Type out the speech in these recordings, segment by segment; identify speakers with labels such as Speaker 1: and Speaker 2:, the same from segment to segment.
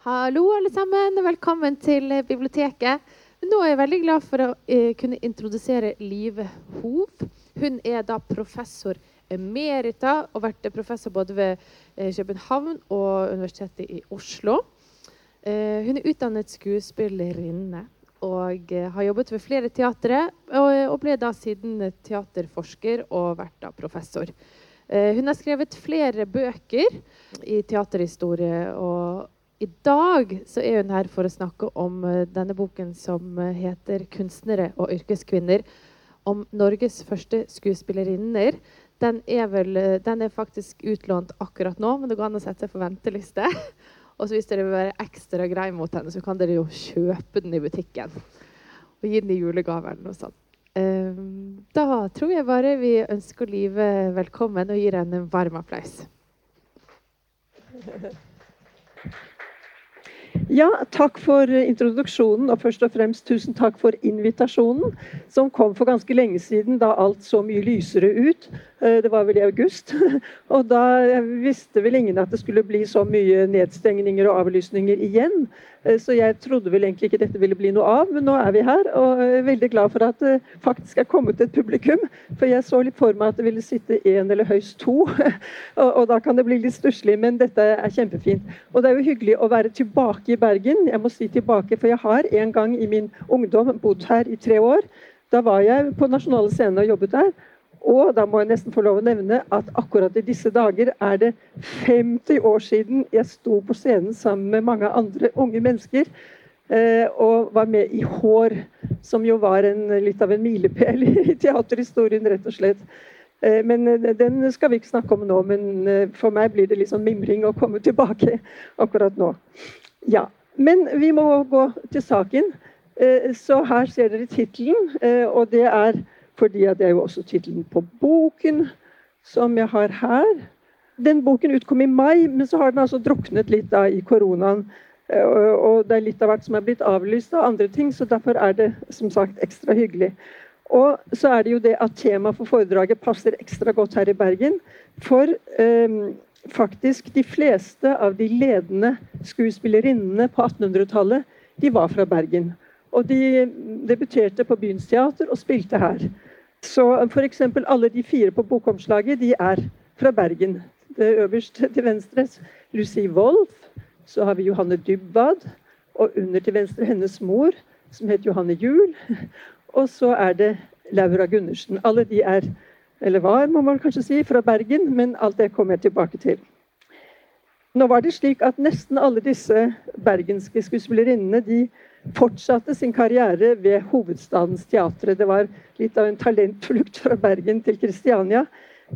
Speaker 1: Hallo, alle sammen. Velkommen til biblioteket. Nå er jeg veldig glad for å eh, kunne introdusere Live Hov. Hun er da professor emerita og vært professor både ved eh, København og Universitetet i Oslo. Eh, hun er utdannet skuespillerinne og har jobbet ved flere teatre. Og ble da siden teaterforsker og vært da professor. Eh, hun har skrevet flere bøker i teaterhistorie. og i dag er hun her for å snakke om uh, denne boken som uh, heter 'Kunstnere og yrkeskvinner'. Om Norges første skuespillerinner. Den er, vel, den er faktisk utlånt akkurat nå, men det går an å sette seg på venteliste. og hvis dere vil være ekstra greie mot henne, så kan dere jo kjøpe den i butikken. Og gi den i julegave eller noe sånt. Um, da tror jeg bare vi ønsker Live velkommen og gir henne en varm applaus.
Speaker 2: Ja, takk for introduksjonen, og først og fremst tusen takk for invitasjonen, som kom for ganske lenge siden, da alt så mye lysere ut. Eh, det var vel i august. Og da visste vel ingen at det skulle bli så mye nedstengninger og avlysninger igjen. Eh, så jeg trodde vel egentlig ikke dette ville bli noe av, men nå er vi her. Og er veldig glad for at det faktisk er kommet et publikum. For jeg så litt for meg at det ville sitte én eller høyst to. Og, da kan det bli litt stusslig, men dette er kjempefint. Og det er jo hyggelig å være tilbake i Bergen. Jeg må si tilbake, for jeg har en gang i min ungdom bodd her i tre år. Da var jeg på Nasjonale Scene og jobbet der. Og da må jeg nesten få lov å nevne at akkurat i disse dager er det 50 år siden jeg sto på scenen sammen med mange andre unge mennesker eh, og var med i Hår, som jo var en, litt av en milepæl i teaterhistorien, rett og slett. Eh, men eh, den skal vi ikke snakke om nå, men for meg blir det litt sånn mimring å komme tilbake akkurat nå. Ja, Men vi må gå til saken. Så her ser dere tittelen, og det er fordi det er jo også tittelen på boken som jeg har her. Den boken utkom i mai, men så har den altså druknet litt da i koronaen. Eh, og det er litt av hvert som er blitt avlyst av andre ting, så derfor er det som sagt ekstra hyggelig. Og så er det jo det at temaet for foredraget passer ekstra godt her i Bergen. For eh, faktisk de fleste av de ledende skuespillerinnene på 1800-tallet, de var fra Bergen. Og de debuterte på Byens teater og spilte her. Så f.eks. alle de fire på bokomslaget de er fra Bergen. Det øverst til venstre Lucy Wolff. Så har vi Johanne Dybwad. Og under til venstre hennes mor, som het Johanne Juel. Og så er det Laura Gundersen. Alle de er, eller var, må man kanskje si, fra Bergen, men alt det kommer jeg tilbake til. Nå var det slik at Nesten alle disse bergenske skuespillerinnene de fortsatte sin karriere ved hovedstadens teatre. Det var litt av en talentflukt fra Bergen til Kristiania.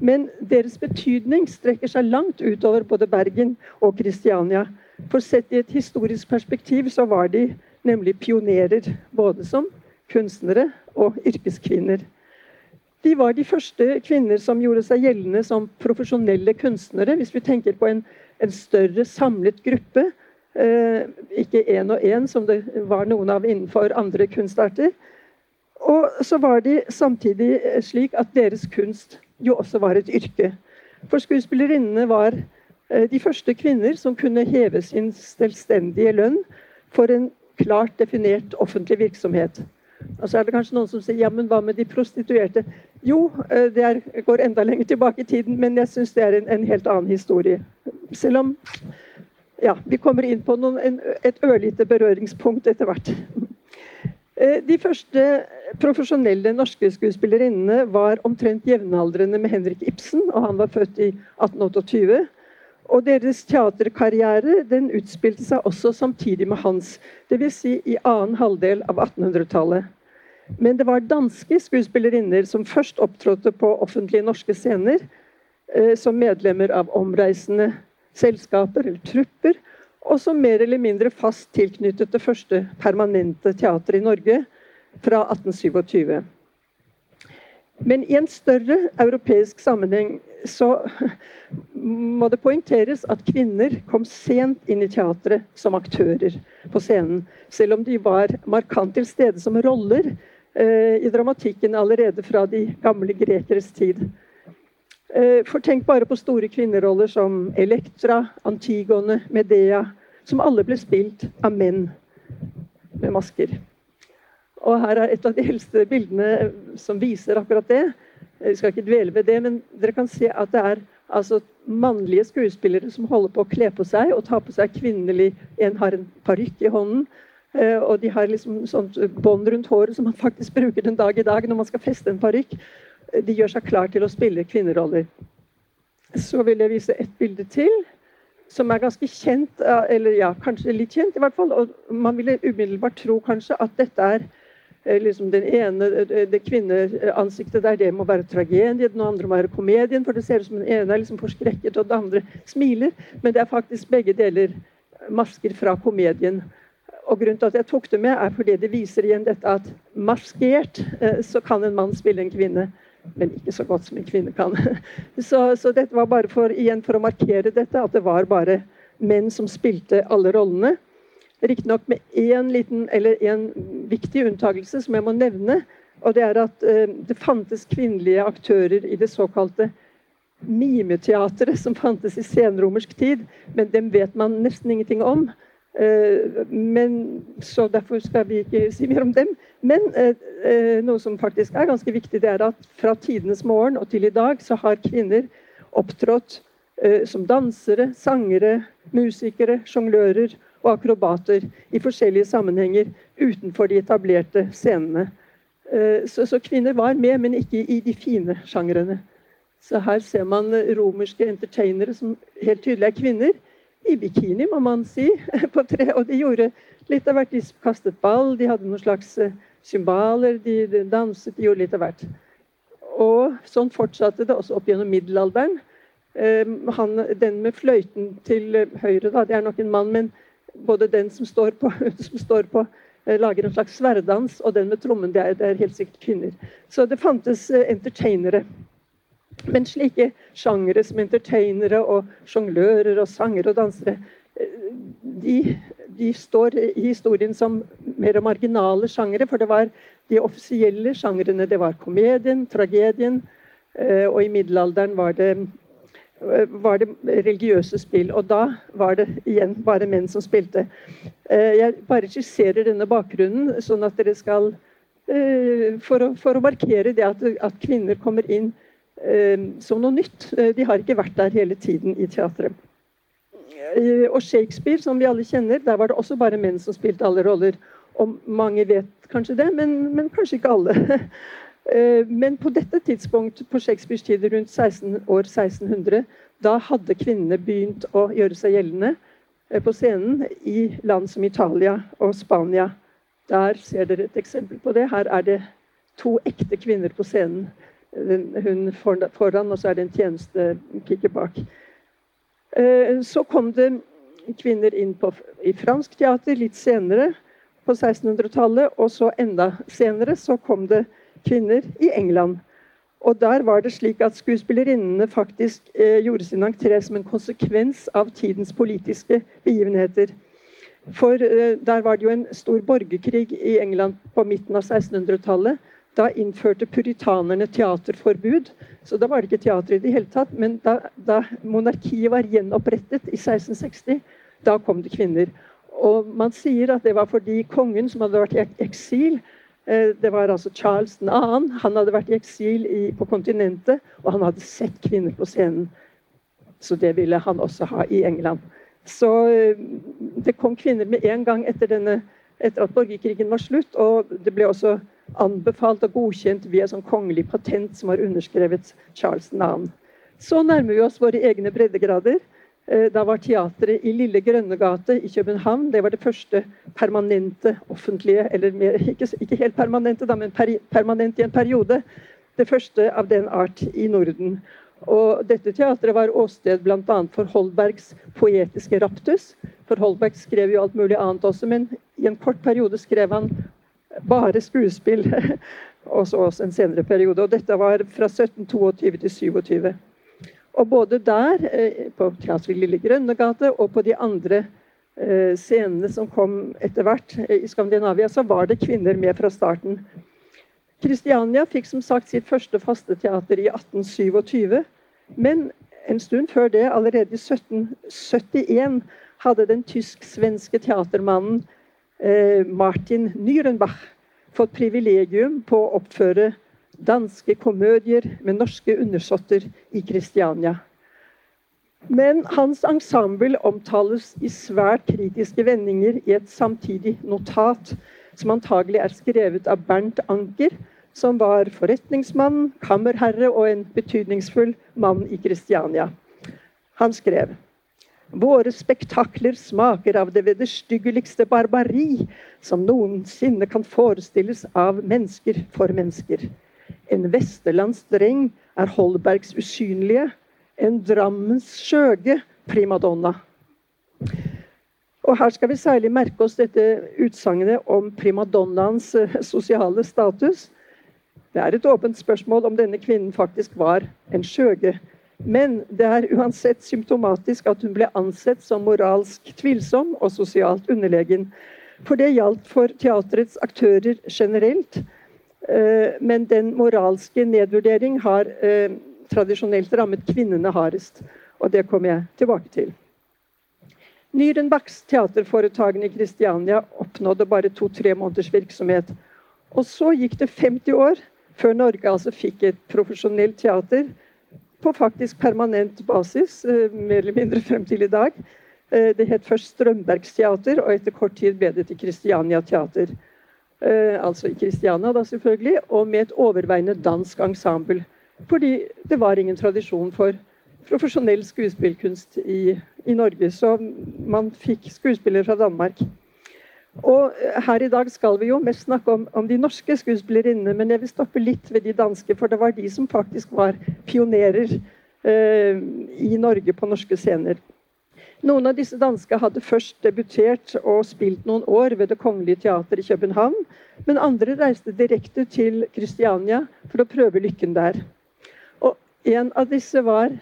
Speaker 2: Men deres betydning strekker seg langt utover både Bergen og Kristiania. For sett i et historisk perspektiv så var de nemlig pionerer, både som kunstnere og yrkeskvinner. De var de første kvinner som gjorde seg gjeldende som profesjonelle kunstnere. Hvis vi tenker på en, en større samlet gruppe, ikke én og én, som det var noen av innenfor andre kunstarter. Og så var de samtidig slik at deres kunst jo også var et yrke. For skuespillerinnene var eh, de første kvinner som kunne heve sin selvstendige lønn for en klart definert offentlig virksomhet. Og så er det kanskje noen som sier ja, men hva med de prostituerte? Jo, eh, det er, går enda lenger tilbake i tiden, men jeg syns det er en, en helt annen historie. Selv om ja, vi kommer inn på noen, en, et ørlite berøringspunkt etter hvert. Eh, de første profesjonelle norske skuespillerinnene var omtrent jevnaldrende med Henrik Ibsen, og han var født i 1828. Og deres teaterkarriere den utspilte seg også samtidig med hans, dvs. Si i annen halvdel av 1800-tallet. Men det var danske skuespillerinner som først opptrådte på offentlige norske scener eh, som medlemmer av omreisende selskaper eller trupper, og som mer eller mindre fast tilknyttet det første permanente teatret i Norge fra 1827. Men i en større europeisk sammenheng så må det poengteres at kvinner kom sent inn i teatret som aktører på scenen. Selv om de var markant til stede som roller eh, i dramatikken allerede fra de gamle grekeres tid. Eh, for tenk bare på store kvinneroller som Elektra, Antigone, Medea, som alle ble spilt av menn med masker. Og her er et av de eldste bildene som viser akkurat det. Jeg skal ikke dvele ved det, men dere kan se at det er altså, mannlige skuespillere som holder på å kle på seg og ta på seg kvinnelig En har en parykk i hånden. Eh, og de har liksom sånt bånd rundt håret som man faktisk bruker den dag i dag når man skal feste en parykk de gjør seg klar til å spille kvinneroller. Så vil jeg vise et bilde til, som er ganske kjent, eller ja, kanskje litt kjent i hvert fall. Og man ville umiddelbart tro kanskje at dette er eh, liksom den ene, eh, det kvinneansiktet der, det må være tragedien, den andre må være komedien. For det ser ut som den ene er liksom forskrekket, og den andre smiler. Men det er faktisk begge deler masker fra komedien. Og grunnen til at jeg tok det med, er fordi det viser igjen dette at maskert eh, så kan en mann spille en kvinne men ikke så godt som en kvinne kan. Så, så, dette var bare for, igjen for å markere dette, at det var bare menn som spilte alle rollene. Riktignok med én liten, eller en viktig unntakelse som jeg må nevne. Og det er at eh, det fantes kvinnelige aktører i det såkalte mimeteatret som fantes i senromersk tid, men dem vet man nesten ingenting om. Eh, men, så Derfor skal vi ikke si mer om dem. Men eh, eh, noe som faktisk er ganske viktig, det er at fra tidenes morgen og til i dag så har kvinner opptrådt som dansere, sangere, musikere, sjonglører og akrobater i forskjellige sammenhenger utenfor de etablerte scenene. Så, så, kvinner var med, men ikke i de fine sjangrene. Så her ser man romerske entertainere som helt tydelig er kvinner i bikini, må man si. på tre, Og de gjorde litt av hvert. De kastet ball, de hadde noen slags eh, cymbaler, de, de, danset, de gjorde litt av hvert. Og sånn fortsatte det også opp gjennom middelalderen. Um, han, den med fløyten til høyre, da, det er nok en mann, men både den som står på, som står på uh, lager en slags sverddans, og den med trommen, det er, det er helt sikkert kvinner. Så det fantes entertainere. Men slike sjangere som entertainere og sjonglører og sangere og dansere, de, de, står i historien som mer marginale sjangere. For det var de offisielle sjangrene. Det var komedien, tragedien, eh, og i middelalderen var det, var det religiøse spill. Og da var det igjen bare menn som spilte. Eh, jeg bare skisserer denne bakgrunnen, sånn at dere skal eh, for å, for å markere det at, at kvinner kommer inn Eh, som noe nytt. Eh, de har ikke vært der hele tiden i teatret. Eh, og Shakespeare, som vi alle kjenner, der var det også bare menn som spilte alle roller. Og mange vet kanskje det, men, men kanskje ikke alle. Men på dette tidspunkt, på Shakespeares tid rundt 16, år 1600, da hadde kvinnene begynt å gjøre seg gjeldende på scenen i land som Italia og Spania. Der ser dere et eksempel på det. Her er det to ekte kvinner på scenen hun foran, og så er det en tjenestekikker bak. Eh, så kom det kvinner inn på, i fransk teater litt senere, på 1600-tallet. Og så enda senere så kom det kvinner i England. Og der var det slik at skuespillerinnene faktisk eh, gjorde sin entré som en konsekvens av tidens politiske begivenheter. For eh, der var det jo en stor borgerkrig i England på midten av 1600-tallet. Da innførte puritanerne teaterforbud. Så da var det ikke teater i det hele tatt. Men da, da monarkiet var gjenopprettet i 1660, da kom det kvinner. Og man sier at det var fordi kongen, som hadde vært i eksil eh, Det var altså Charles 2. Han hadde vært i eksil i, på kontinentet, og han hadde sett kvinner på scenen. Så det ville han også ha i England. Så eh, det kom kvinner med en gang etter, denne, etter at borgerkrigen var slutt. Og det ble også anbefalt og godkjent via sånn kongelig patent som har underskrevet Charles navn. Så nærmer vi oss våre egne breddegrader. Eh, da var teatret i Lille Grønnegate i København det var det første permanente offentlige Eller mer, ikke, ikke, helt permanente, da, men peri, permanent i en periode. Det første av den art i Norden. Og dette teatret var åsted bl.a. for Holbergs poetiske raptus. For Holberg skrev jo alt mulig annet også, men i en kort periode skrev han bare skuespill. og så også en senere periode. Og dette var fra 1722 til 27. Og både der, eh, på Teatret Lille Grønnegate, og på de andre eh, scenene som kom etter hvert eh, i Skandinavia, så var det kvinner med fra starten. Kristiania fikk som sagt sitt første faste teater i 1827. Men en stund før det, allerede i 1771, hadde den tysk-svenske teatermannen Martin Nyrenbach fått privilegium på å oppføre danske komedier med norske undersåtter i Kristiania. Men hans ensemble omtales i svært kritiske vendinger i et samtidig notat, som antagelig er skrevet av Bernt Anker, som var forretningsmann, kammerherre og en betydningsfull mann i Kristiania. Han skrev Våre spektakler smaker av det vederstyggeligste barbari som noensinne kan forestilles av mennesker for mennesker. En vesterlands dreng er Holbergs usynlige, en Drammens skjøge primadonna. Og her skal vi særlig merke oss dette utsagnet om primadonnaens eh, sosiale status. Det er et åpent spørsmål om denne kvinnen faktisk var en skjøge. Men det er uansett symptomatisk at hun ble ansett som moralsk tvilsom og sosialt underlegen. For det gjaldt for teaterets aktører generelt. Eh, men den moralske nedvurdering har eh, tradisjonelt rammet kvinnene hardest. Og det kommer jeg tilbake til. Nyrenbachs teaterforetakene i Kristiania oppnådde bare to-tre måneders virksomhet. Og så gikk det 50 år før Norge altså fikk et profesjonelt teater på faktisk permanent basis, eh, mer eller mindre frem til i dag. Eh, det het først Strømbergs teater, og etter kort tid ble det til Kristiania teater. Eh, altså i Kristiania, da selvfølgelig, og med et overveiende dansk ensemble. Fordi det var ingen tradisjon for profesjonell skuespillkunst i, i Norge. Så man fikk skuespillere fra Danmark. Og her i dag skal vi jo mest snakke om, om, de norske skuespillerinnene, men jeg vil stoppe litt ved de danske, for det var de som faktisk var pionerer eh, i Norge på norske scener. Noen av disse danske hadde først debutert og spilt noen år ved Det Kongelige Teater i København, men andre reiste direkte til Kristiania for å prøve lykken der. Og En av disse var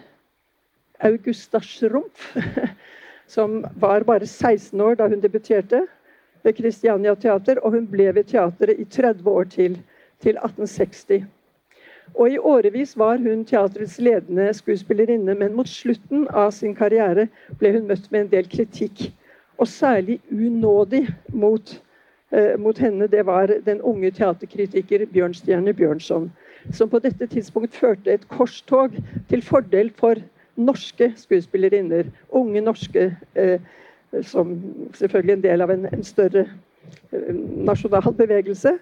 Speaker 2: Augusta Schrumpf, som var bare 16 år da hun debuterte ved Christiania Teater, og hun ble ved teateret i 30 år til, til 1860. Og I årevis var hun teaterets ledende skuespillerinne, men mot slutten av sin karriere ble hun møtt med en del kritikk. Og særlig unådig mot, eh, mot henne, det var den unge teaterkritiker Bjørnstjerne Bjørnson som på dette tidspunkt førte et korstog til fordel for norske skuespillerinner. Unge norske, eh, som selvfølgelig en del av en, en større eh, nasjonal bevegelse.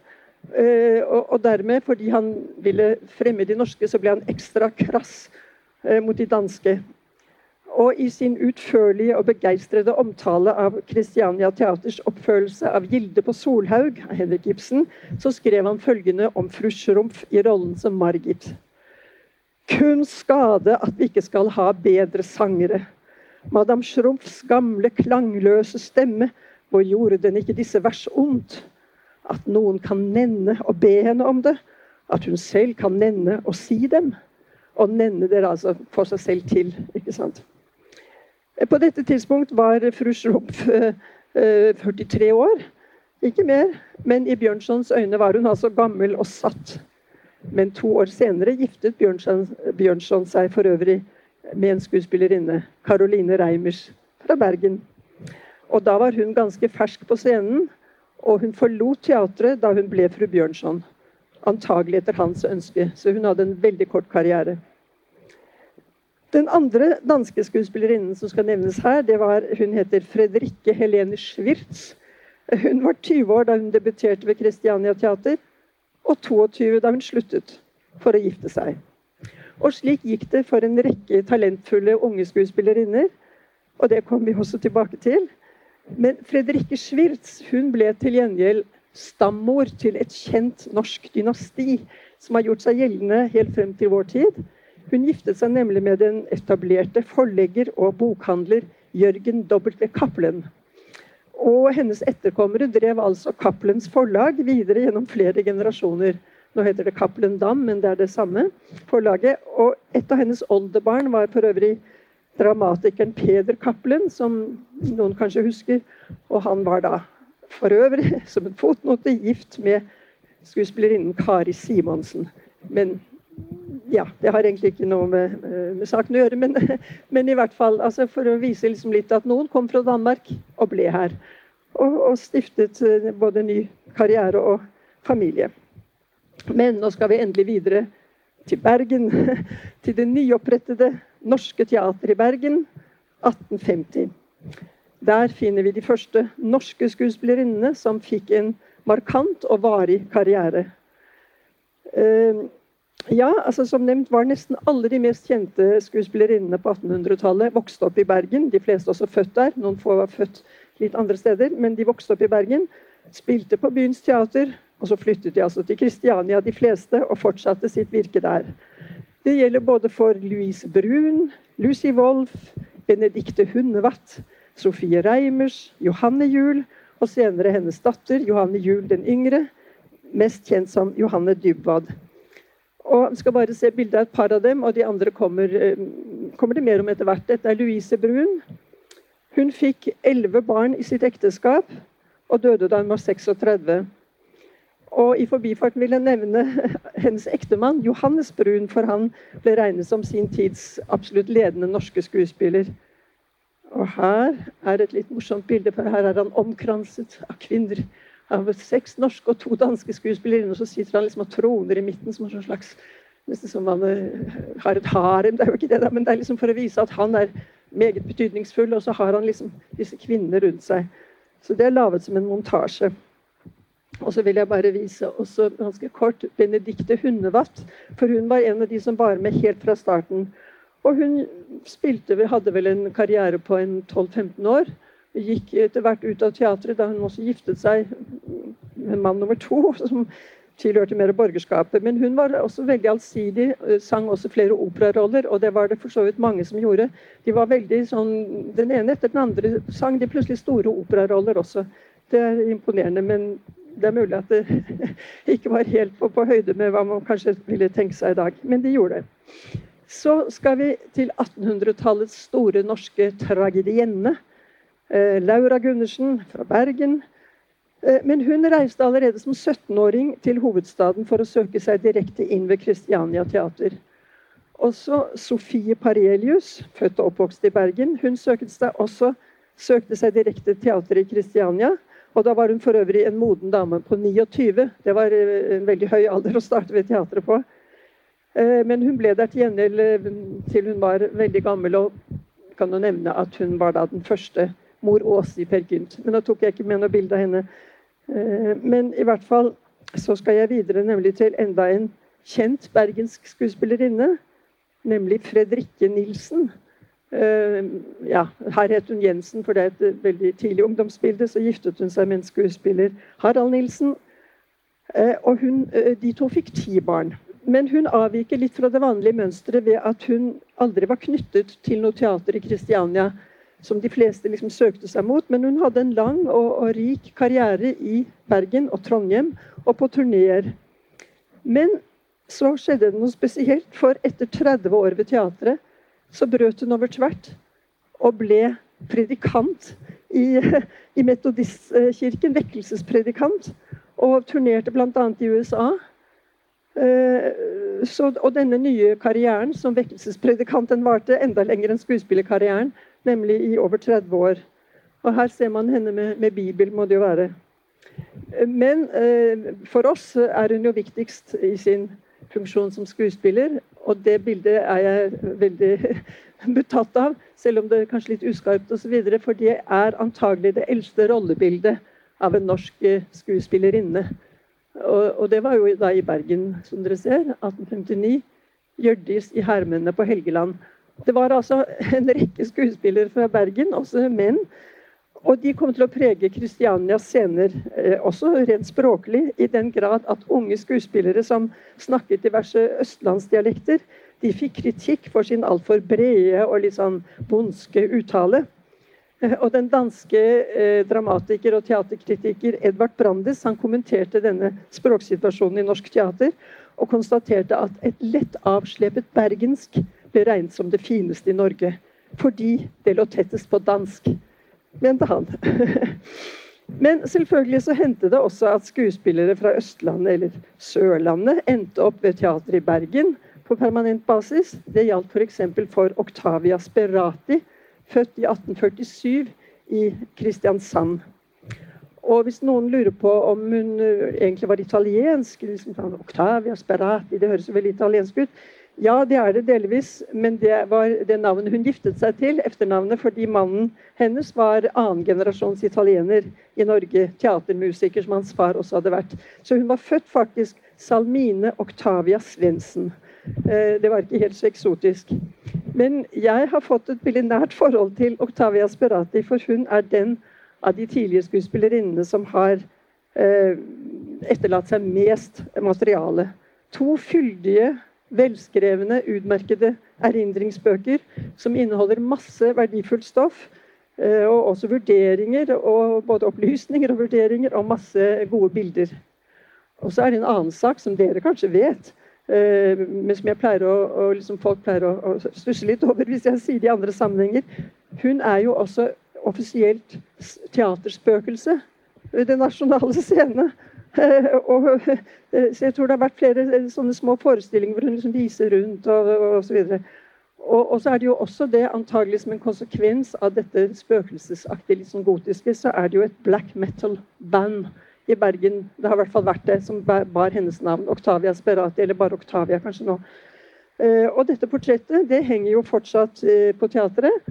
Speaker 2: Eh, og, og, dermed, fordi han ville fremme de norske, så ble han ekstra krass eh, mot de danske. Og i sin utførlige og begeistrede omtale av Christiania Teaters oppførelse av 'Gilde på Solhaug' av Henrik Ibsen, så skrev han følgende om fru Schrumpf i rollen som Margit. Kun skade at vi ikke skal ha bedre sangere. Madame Schrumpfs gamle, klangløse stemme, hvor gjorde den ikke disse vers ondt? At noen kan nenne og be henne om det. At hun selv kan nenne og si dem. Og nenne dere altså for seg selv til. ikke sant? På dette tidspunkt var fru Schrumpf 43 eh, år, ikke mer. Men i Bjørnsons øyne var hun altså gammel og satt. Men to år senere giftet Bjørnson, Bjørnson seg for øvrig med en skuespillerinne, Caroline Reimers fra Bergen. Og da var hun ganske fersk på scenen, og hun forlot teatret da hun ble fru Bjørnson. Antagelig etter hans ønske, så hun hadde en veldig kort karriere. Den andre danske skuespillerinnen som skal nevnes her, det var, hun heter Fredrikke Helene Schwirtz. Hun var 20 år da hun debuterte ved Christiania Teater, og 22 da hun sluttet for å gifte seg. Og slik gikk det for en rekke talentfulle unge skuespillerinner. Og det kommer vi også tilbake til. Men Fredrikke Schwirtz hun ble til gjengjeld stammor til et kjent norsk dynasti som har gjort seg gjeldende helt frem til vår tid. Hun giftet seg nemlig med den etablerte forlegger og bokhandler Jørgen W. Cappelen. Og hennes etterkommere drev altså Cappelens forlag videre gjennom flere generasjoner. Nå heter det Cappelen Dam, men det er det samme forlaget. Og et av hennes oldebarn var for øvrig dramatikeren Peder Cappelen, som noen kanskje husker. Og han var da for øvrig, som en fotnote, gift med skuespillerinnen Kari Simonsen. Men ja, det har egentlig ikke noe med, med saken å gjøre, men, men, i hvert fall altså for å vise liksom litt at noen kom fra Danmark og ble her. Og, og stiftet eh, både ny karriere og familie. Men nå skal vi endelig videre til Bergen. Til det nyopprettede Norske Teater i Bergen 1850. Der finner vi de første norske skuespillerinnene som fikk en markant og varig karriere. Uh, ja, altså Som nevnt var nesten alle de mest kjente skuespillerinnene på 1800-tallet vokste opp i Bergen. De fleste også født der. Noen få var født litt andre steder, men de vokste opp i Bergen. Spilte på byens teater, og så flyttet de altså til Kristiania, de fleste, og fortsatte sitt virke der. Det gjelder både for Louise Brun, Lucy Wolff, Benedicte Hundevatt, Sofie Reimers, Johanne Juel, og senere hennes datter Johanne Juel den yngre, mest kjent som Johanne Dybwad. Og vi skal bare se bilde av et par av dem, og de andre kommer, eh, kommer det mer om etter hvert. Dette er Louise Brun. Hun fikk elleve barn i sitt ekteskap og døde da hun var 36. Og I forbifarten vil jeg nevne hennes ektemann Johannes Brun, for han ble regnet som sin tids absolutt ledende norske skuespiller. Og her er et litt morsomt bilde, for her er han omkranset av kvinner av seks norske og to danske skuespillerinner. Så sitter han liksom og troner i midten som en slags Nesten som han eh, har et harem. Det er jo ikke det, da, men det er liksom for å vise at han er meget betydningsfull, og så har han liksom disse kvinnene rundt seg. Så det er laget som en montasje. Og så vil jeg bare vise også ganske kort Benedicte Hundevatt. For hun var en av de som var med helt fra starten. Og hun spilte, hadde vel en karriere på en 12-15 år gikk etter hvert ut av teatret da hun også giftet seg med mann nummer to, som tilhørte mer borgerskapet. Men hun var også veldig allsidig, eh, sang også flere operaroller, og det var det for så vidt mange som gjorde. De var veldig sånn, Den ene etter den andre sang de plutselig store operaroller også. Det er imponerende, men det er mulig at det ikke var helt på, på høyde med hva man kanskje ville tenke seg i dag. Men de gjorde det. Så skal vi til 1800-tallets store norske tragedienne. Eh, Laura Gundersen fra Bergen. Eh, men hun reiste allerede som 17-åring til hovedstaden for å søke seg direkte inn ved Christiania Teater. Også Sofie Parelius, født og oppvokst i Bergen, hun søkte seg også søkte seg direkte til teateret i Kristiania. Og da var hun for øvrig en moden dame på 29. Det var eh, en veldig høy alder å starte ved teatret på. Men hun ble der til gjengjeld til hun var veldig gammel, og kan jo nevne at hun var da den første mor Åse i Per Gynt. Men da tok jeg ikke med noe bilde av henne. Eh, men i hvert fall så skal jeg videre nemlig til enda en kjent bergensk skuespillerinne. Nemlig Fredrikke Nilsen. Eh, ja, her het hun Jensen, for det er et veldig tidlig ungdomsbilde. Så giftet hun seg med en skuespiller, Harald Nilsen. Eh, og hun, de to fikk ti barn. Men hun avviker litt fra det vanlige mønsteret ved at hun aldri var knyttet til noe teater i Kristiania som de fleste liksom søkte seg mot. Men hun hadde en lang og, og rik karriere i Bergen og Trondheim og på turneer. Men så skjedde det noe spesielt, for etter 30 år ved teatret så brøt hun over tvert og ble predikant i, i Metodistkirken, vekkelsespredikant, og turnerte bl.a. i USA. Eh, så, og denne nye karrieren som vekkelsespredikant den varte enda lenger enn skuespillerkarrieren nemlig i over 30 år. Og her ser man henne med, med Bibel, må det jo være. Men eh, for oss er hun jo viktigst i sin funksjon som skuespiller, og det bildet er jeg veldig betatt av, selv om det er kanskje litt uskarpt osv., for det er antagelig det eldste rollebildet av en norsk eh, skuespillerinne. Og, og, det var jo da i Bergen, som dere ser, 1859. Hjørdis i Hermene på Helgeland. Det var altså en rekke skuespillere fra Bergen, også menn. Og de kom til å prege Kristianias scener, eh, også rent språklig, i den grad at unge skuespillere som snakket diverse østlandsdialekter, de fikk kritikk for sin altfor brede og litt sånn bondske uttale. Eh, og den danske eh, dramatiker og teaterkritiker Edvard Brandes han kommenterte denne språksituasjonen i norsk teater og konstaterte at et lett avslepet bergensk ble regnet som det fineste i Norge. Fordi det lå tettest på dansk, mente han. Men selvfølgelig så hendte det også at skuespillere fra Østlandet eller Sørlandet endte opp ved teateret i Bergen på permanent basis. Det gjaldt f.eks. For, for Octavia Sperati, født i 1847 i Kristiansand. Og hvis noen lurer på om hun eh, egentlig var italiensk liksom, Octavia Sperati, det høres jo veldig italiensk ut. Ja, det er det delvis, men det var det navnet hun giftet seg til, etternavnet, fordi mannen hennes var annengenerasjons italiener i Norge. Teatermusiker, som hans far også hadde vært. Så hun var født faktisk Salmine Octavia Svendsen. Eh, det var ikke helt så eksotisk. Men jeg har fått et veldig nært forhold til Octavia Sperati, for hun er den av de tidligere skuespillerinnene som har eh, etterlatt seg mest materiale. To fyldige, velskrevne, utmerkede erindringsbøker som inneholder masse verdifullt stoff. Eh, og også vurderinger, og både opplysninger og vurderinger, og masse gode bilder. Og så er det en annen sak som dere kanskje vet, Eh, men som pleier å, og liksom folk pleier å, å stusse litt over hvis jeg sier det i andre sammenhenger. Hun er jo også offisielt teaterspøkelse ved Den nasjonale scene. Eh, og, eh, så jeg tror det har vært flere sånne små forestillinger hvor hun liksom viser rundt og, videre. Og, og, så er det jo også det, antagelig som en konsekvens av dette spøkelsesaktige, litt sånn gotiske, så er det jo et black metal-band i Bergen. Det har i hvert fall vært det som bar hennes navn. Octavia Sperati, eller bare Octavia kanskje nå. Eh, og dette portrettet det henger jo fortsatt eh, på teatret.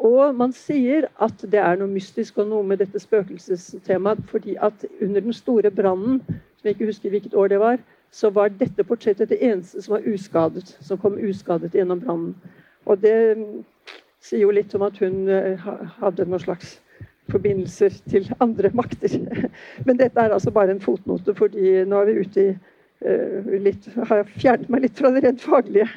Speaker 2: Og man sier at det er noe mystisk og noe med dette spøkelsestemaet. fordi at under den store brannen, som jeg ikke husker hvilket år det var, så var dette portrettet det eneste som var uskadet. Som kom uskadet gjennom brannen. Og det mm, sier jo litt om at hun eh, hadde noen slags forbindelser til andre makter. Men dette er altså bare en fotnote, fordi nå er vi ute i uh, litt, har jeg fjernet meg litt fra det rent faglige.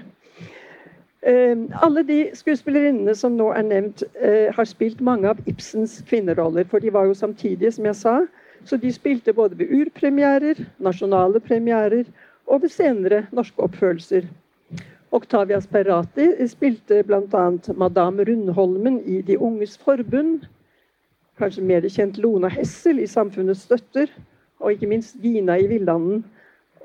Speaker 2: Uh, alle de skuespillerinnene som nå er nevnt, uh, har spilt mange av Ibsens kvinneroller. For de var jo samtidige, som jeg sa. Så de spilte både ved urpremierer, nasjonale premierer og ved senere norske oppførelser. Octavia Sperati spilte bl.a. Madame Rundholmen i De unges forbund, kanskje mer kjent Lona Hessel i 'Samfunnets støtter', og ikke minst Gina i 'Villanden'.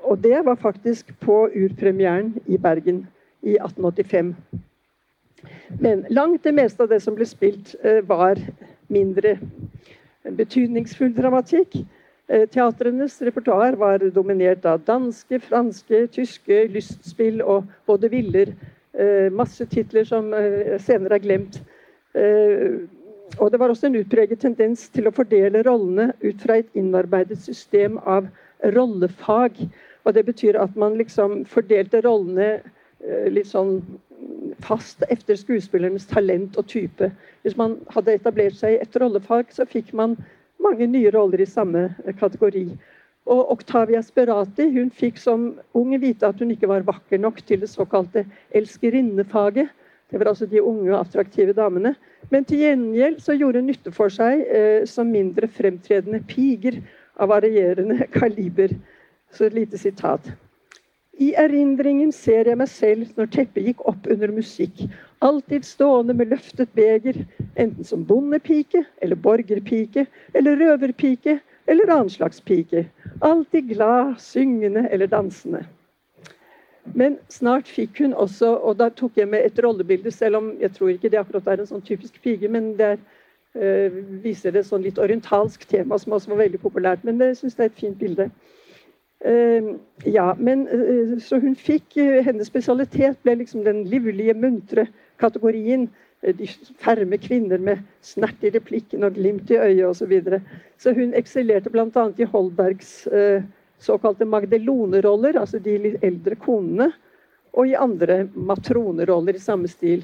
Speaker 2: Og det var faktisk på urpremieren i Bergen i 1885. Men langt det meste av det som ble spilt, eh, var mindre betydningsfull dramatikk. Eh, teatrenes repertoar var dominert av danske, franske, tyske lystspill og både viller. Eh, masse titler som senere er glemt. Og det var også en utpreget tendens til å fordele rollene ut fra et innarbeidet system av rollefag. Og det betyr at man liksom fordelte rollene litt sånn fast etter skuespillernes talent og type. Hvis man hadde etablert seg i et rollefag, så fikk man mange nye roller i samme eh, kategori. Og Octavia Sperati hun fikk som ung vite at hun ikke var vakker nok til det såkalte elskerinnefaget. Det var altså de unge og attraktive damene. Men til gjengjeld så gjorde hun nytte for seg eh, som mindre fremtredende piger av varierende kaliber. Så et lite sitat. I erindringen ser jeg meg selv når teppet gikk opp under musikk, alltid stående med løftet beger, enten som bondepike eller borgerpike eller røverpike eller annen slags pike. Alltid glad, syngende eller dansende. Men snart fikk hun også Og da tok jeg med et rollebilde, selv om jeg tror ikke det akkurat er en sånn typisk pike, men der øh, viser det sånn litt orientalsk tema som også var veldig populært. Men jeg syns det er et fint bilde. Uh, ja, men uh, Så hun fikk Hennes spesialitet ble liksom den livlige, muntre kategorien. De ferme kvinner med snert i replikken og glimt i øyet osv. Så, videre. så hun eksellerte bl.a. i Holbergs såkalte magdeloneroller, altså de litt eldre konene, og i andre matroneroller i samme stil.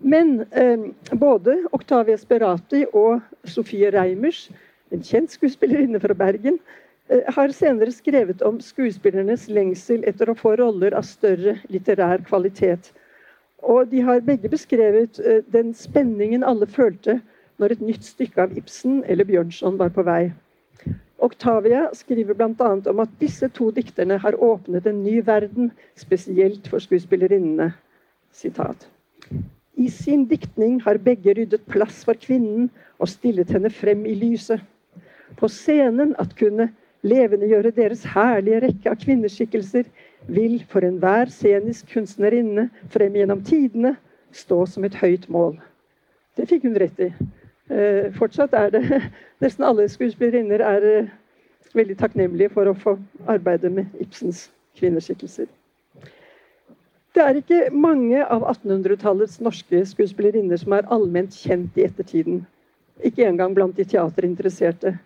Speaker 2: Men eh, både Octavia Sperati og Sofie Reimers, en kjent skuespillerinne fra Bergen, eh, har senere skrevet om skuespillernes lengsel etter å få roller av større litterær kvalitet. Og de har begge beskrevet eh, den spenningen alle følte når et nytt stykke av Ibsen eller Bjørnson var på vei. Octavia skriver bl.a. om at disse to dikterne har åpnet en ny verden, spesielt for skuespillerinnene. Sitat. I sin diktning har begge ryddet plass for kvinnen og stillet henne frem i lyset. På scenen at kunne levendegjøre deres herlige rekke av kvinneskikkelser vil for enhver scenisk kunstnerinne frem gjennom tidene stå som et høyt mål. Det fikk hun rett i. Eh, fortsatt er det Nesten alle skuespillerinner er eh, veldig takknemlige for å få arbeide med Ibsens kvinneskikkelser. Det er ikke mange av 1800-tallets norske skuespillerinner som er allment kjent i ettertiden. Ikke engang blant de teaterinteresserte.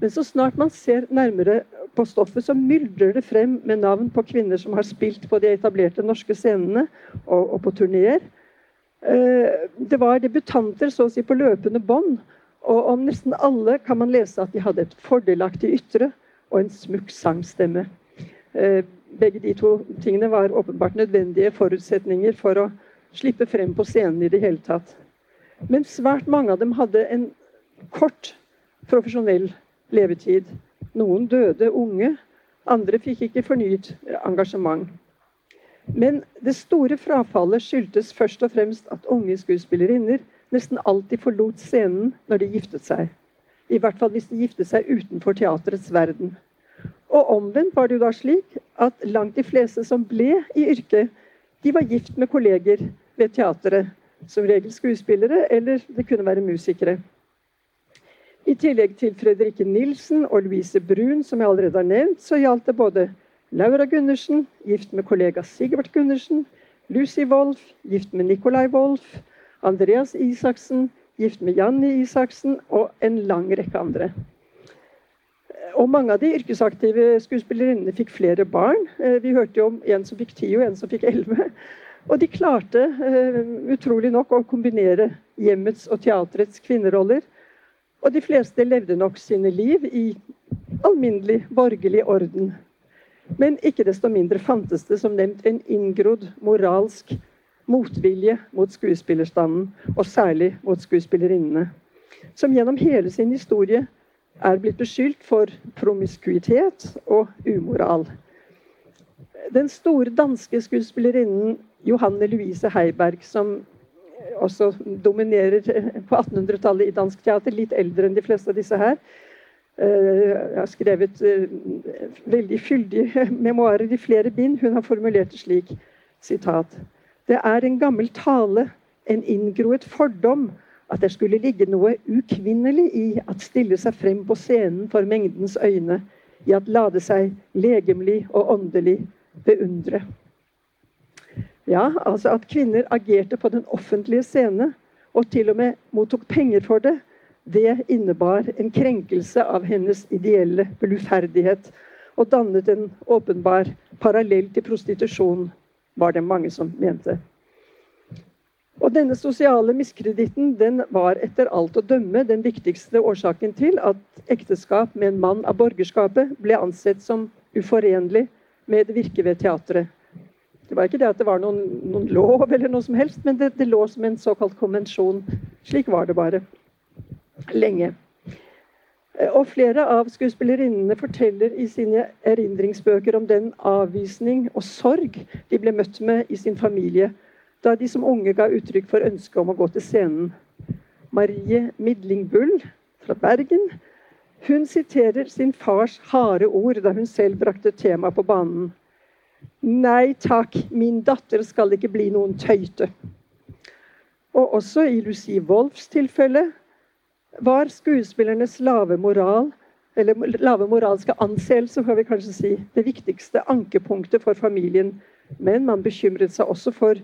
Speaker 2: Men så snart man ser nærmere på stoffet, så myldrer det frem med navn på kvinner som har spilt på de etablerte norske scenene og, og på turneer. Eh, det var debutanter så å si på løpende bånd. Og om nesten alle kan man lese at de hadde et fordelaktig ytre og en smukk sangstemme. Eh, begge de to tingene var åpenbart nødvendige forutsetninger for å slippe frem på scenen i det hele tatt. Men svært mange av dem hadde en kort profesjonell levetid. Noen døde unge, andre fikk ikke fornyet engasjement. Men det store frafallet skyldtes først og fremst at unge skuespillerinner nesten alltid forlot scenen når de giftet seg. I hvert fall hvis de giftet seg utenfor teaterets verden. Og omvendt var det jo da slik at langt de fleste som ble i yrket, de var gift med kolleger ved teatret. Som regel skuespillere, eller det kunne være musikere. I tillegg til Fredrikke Nilsen og Louise Brun, som jeg allerede har nevnt, så gjaldt det både Laura Gundersen, gift med kollega Sigvart Gundersen, Lucy Wolff, gift med Nicolai Wolff, Andreas Isaksen, gift med Janni Isaksen, og en lang rekke andre. Og mange av de yrkesaktive skuespillerinnene fikk flere barn. Eh, vi hørte jo om en som fikk ti, og en som fikk elleve. Og de klarte uh, utrolig nok å kombinere hjemmets og teatrets kvinneroller. Og de fleste levde nok sine liv i alminnelig borgerlig orden. Men ikke desto mindre fantes det som nevnt en inngrodd moralsk motvilje mot skuespillerstanden, og særlig mot skuespillerinnene, som gjennom hele sin historie er blitt beskyldt for promiskuitet og umoral. Den store danske skuespillerinnen Johanne Louise Heiberg, som også dominerer på 1800-tallet i dansk teater, litt eldre enn de fleste av disse her, eh, har skrevet eh, veldig fyldige memoarer i flere bind. Hun har formulert det slik sitat, Det er en gammel tale, en inngroet fordom, at det skulle ligge noe ukvinnelig i at stille seg frem på scenen for mengdens øyne, i at lade seg legemlig og åndelig beundre. Ja, altså at kvinner agerte på den offentlige scene, og til og med mottok penger for det, det innebar en krenkelse av hennes ideelle bluferdighet, og dannet en åpenbar parallell til prostitusjon, var det mange som mente. Og denne sosiale miskreditten den var etter alt å dømme den viktigste årsaken til at ekteskap med en mann av borgerskapet ble ansett som uforenlig med det virke ved teatret. Det var ikke det at det var noen, noen lov, eller noe som helst, men det, det lå som en såkalt konvensjon. Slik var det bare. Lenge. Og flere av skuespillerinnene forteller i sine erindringsbøker om den avvisning og sorg de ble møtt med i sin familie da de som unge ga uttrykk for ønsket om å gå til scenen. Marie Midlingbull fra Bergen hun siterer sin fars harde ord da hun selv brakte temaet på banen. Nei takk, min datter skal ikke bli noen tøyte. Og også i Lucie Wolfs tilfelle var skuespillernes lave moral, eller lave moralske anseelse, får vi kanskje si, det viktigste ankepunktet for familien. Men man bekymret seg også for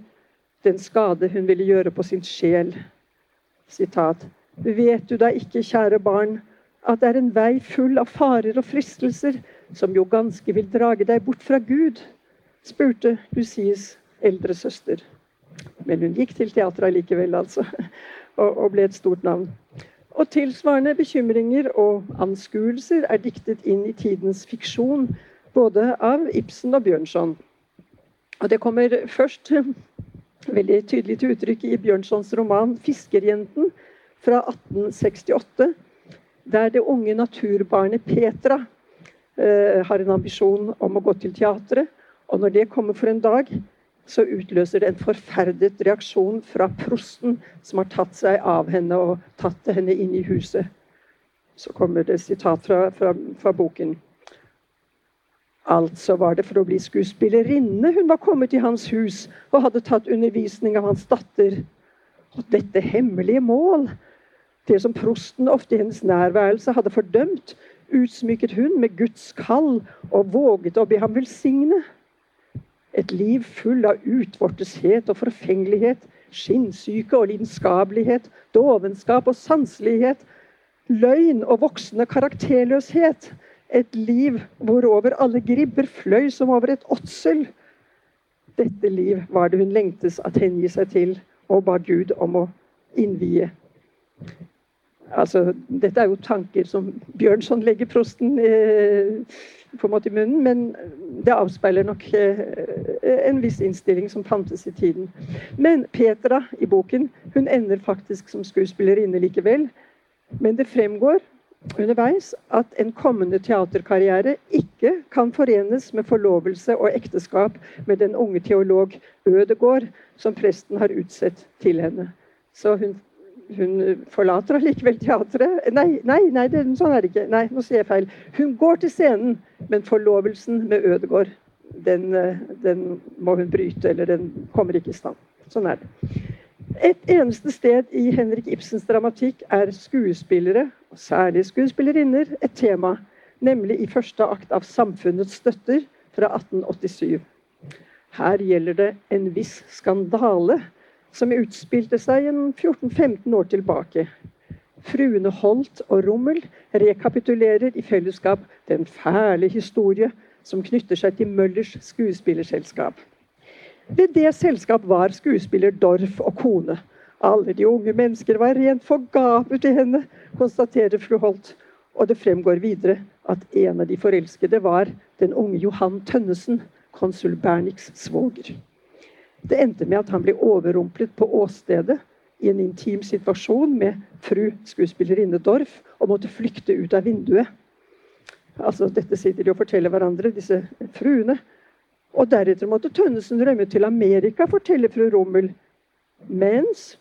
Speaker 2: den skade hun ville gjøre på sin sjel. Sitat. Vet du da ikke, kjære barn, at det er en vei full av farer og fristelser, som jo ganske vil drage deg bort fra Gud? Spurte Lucies eldre søster. Men hun gikk til teatret likevel, altså, og, og ble et stort navn. Og tilsvarende bekymringer og anskuelser er diktet inn i tidens fiksjon, både av Ibsen og Bjørnson. Og det kommer først veldig tydelig til uttrykk i Bjørnsons roman 'Fiskerjenten' fra 1868, der det unge naturbarnet Petra eh, har en ambisjon om å gå til teatret. Og når det kommer for en dag, så utløser det en forferdet reaksjon fra prosten, som har tatt seg av henne og tatt henne inn i huset. Så kommer det sitat fra, fra, fra boken. Altså var det for å bli skuespillerinne hun var kommet i hans hus og hadde tatt undervisning av hans datter. Og dette hemmelige mål, det som prosten ofte i hennes nærværelse hadde fordømt, utsmykket hun med Guds kall og våget å be ham velsigne. Et liv full av utvorteshet og forfengelighet, skinnsyke og lidenskapelighet, dovenskap og sanselighet, løgn og voksende karakterløshet. Et liv hvorover alle gribber fløy som over et åtsel. Dette liv var det hun lengtes at hengi seg til, og ba Gud om å innvie. Altså, dette er jo tanker som Bjørnson legger prosten eh, på en måte i munnen, men det avspeiler nok eh, en viss innstilling som fantes i tiden. Men Petra i boken hun ender faktisk som skuespillerinne likevel. Men det fremgår underveis at en kommende teaterkarriere ikke kan forenes med forlovelse og ekteskap med den unge teolog Ødegård, som presten har utsett til henne. Så hun hun forlater allikevel teatret. Nei, nei, nei det, sånn er det ikke. Nei, nå sier jeg feil. Hun går til scenen, men forlovelsen med Ødegård, den, den må hun bryte. Eller den kommer ikke i stand. Sånn er det. Et eneste sted i Henrik Ibsens dramatikk er skuespillere, og særlig skuespillerinner, et tema. Nemlig i første akt av 'Samfunnets støtter' fra 1887. Her gjelder det en viss skandale som utspilte seg en 14-15 år tilbake. Fruene Holt og Rommel rekapitulerer i fellesskap den fæle historie som knytter seg til Møllers skuespillerselskap. Ved det selskap var skuespiller Dorf og kone. Alle de unge mennesker var rent forgapet til henne, konstaterer fru Holt. Og det fremgår videre at en av de forelskede var den unge Johan Tønnesen, konsul Berniks svoger. Det endte med at han ble overrumplet på åstedet i en intim situasjon med fru skuespillerinne Dorf og måtte flykte ut av vinduet. Altså, Dette sitter de og forteller hverandre, disse fruene. Og deretter måtte Tønnesen rømme til Amerika, forteller fru Rommel. Mens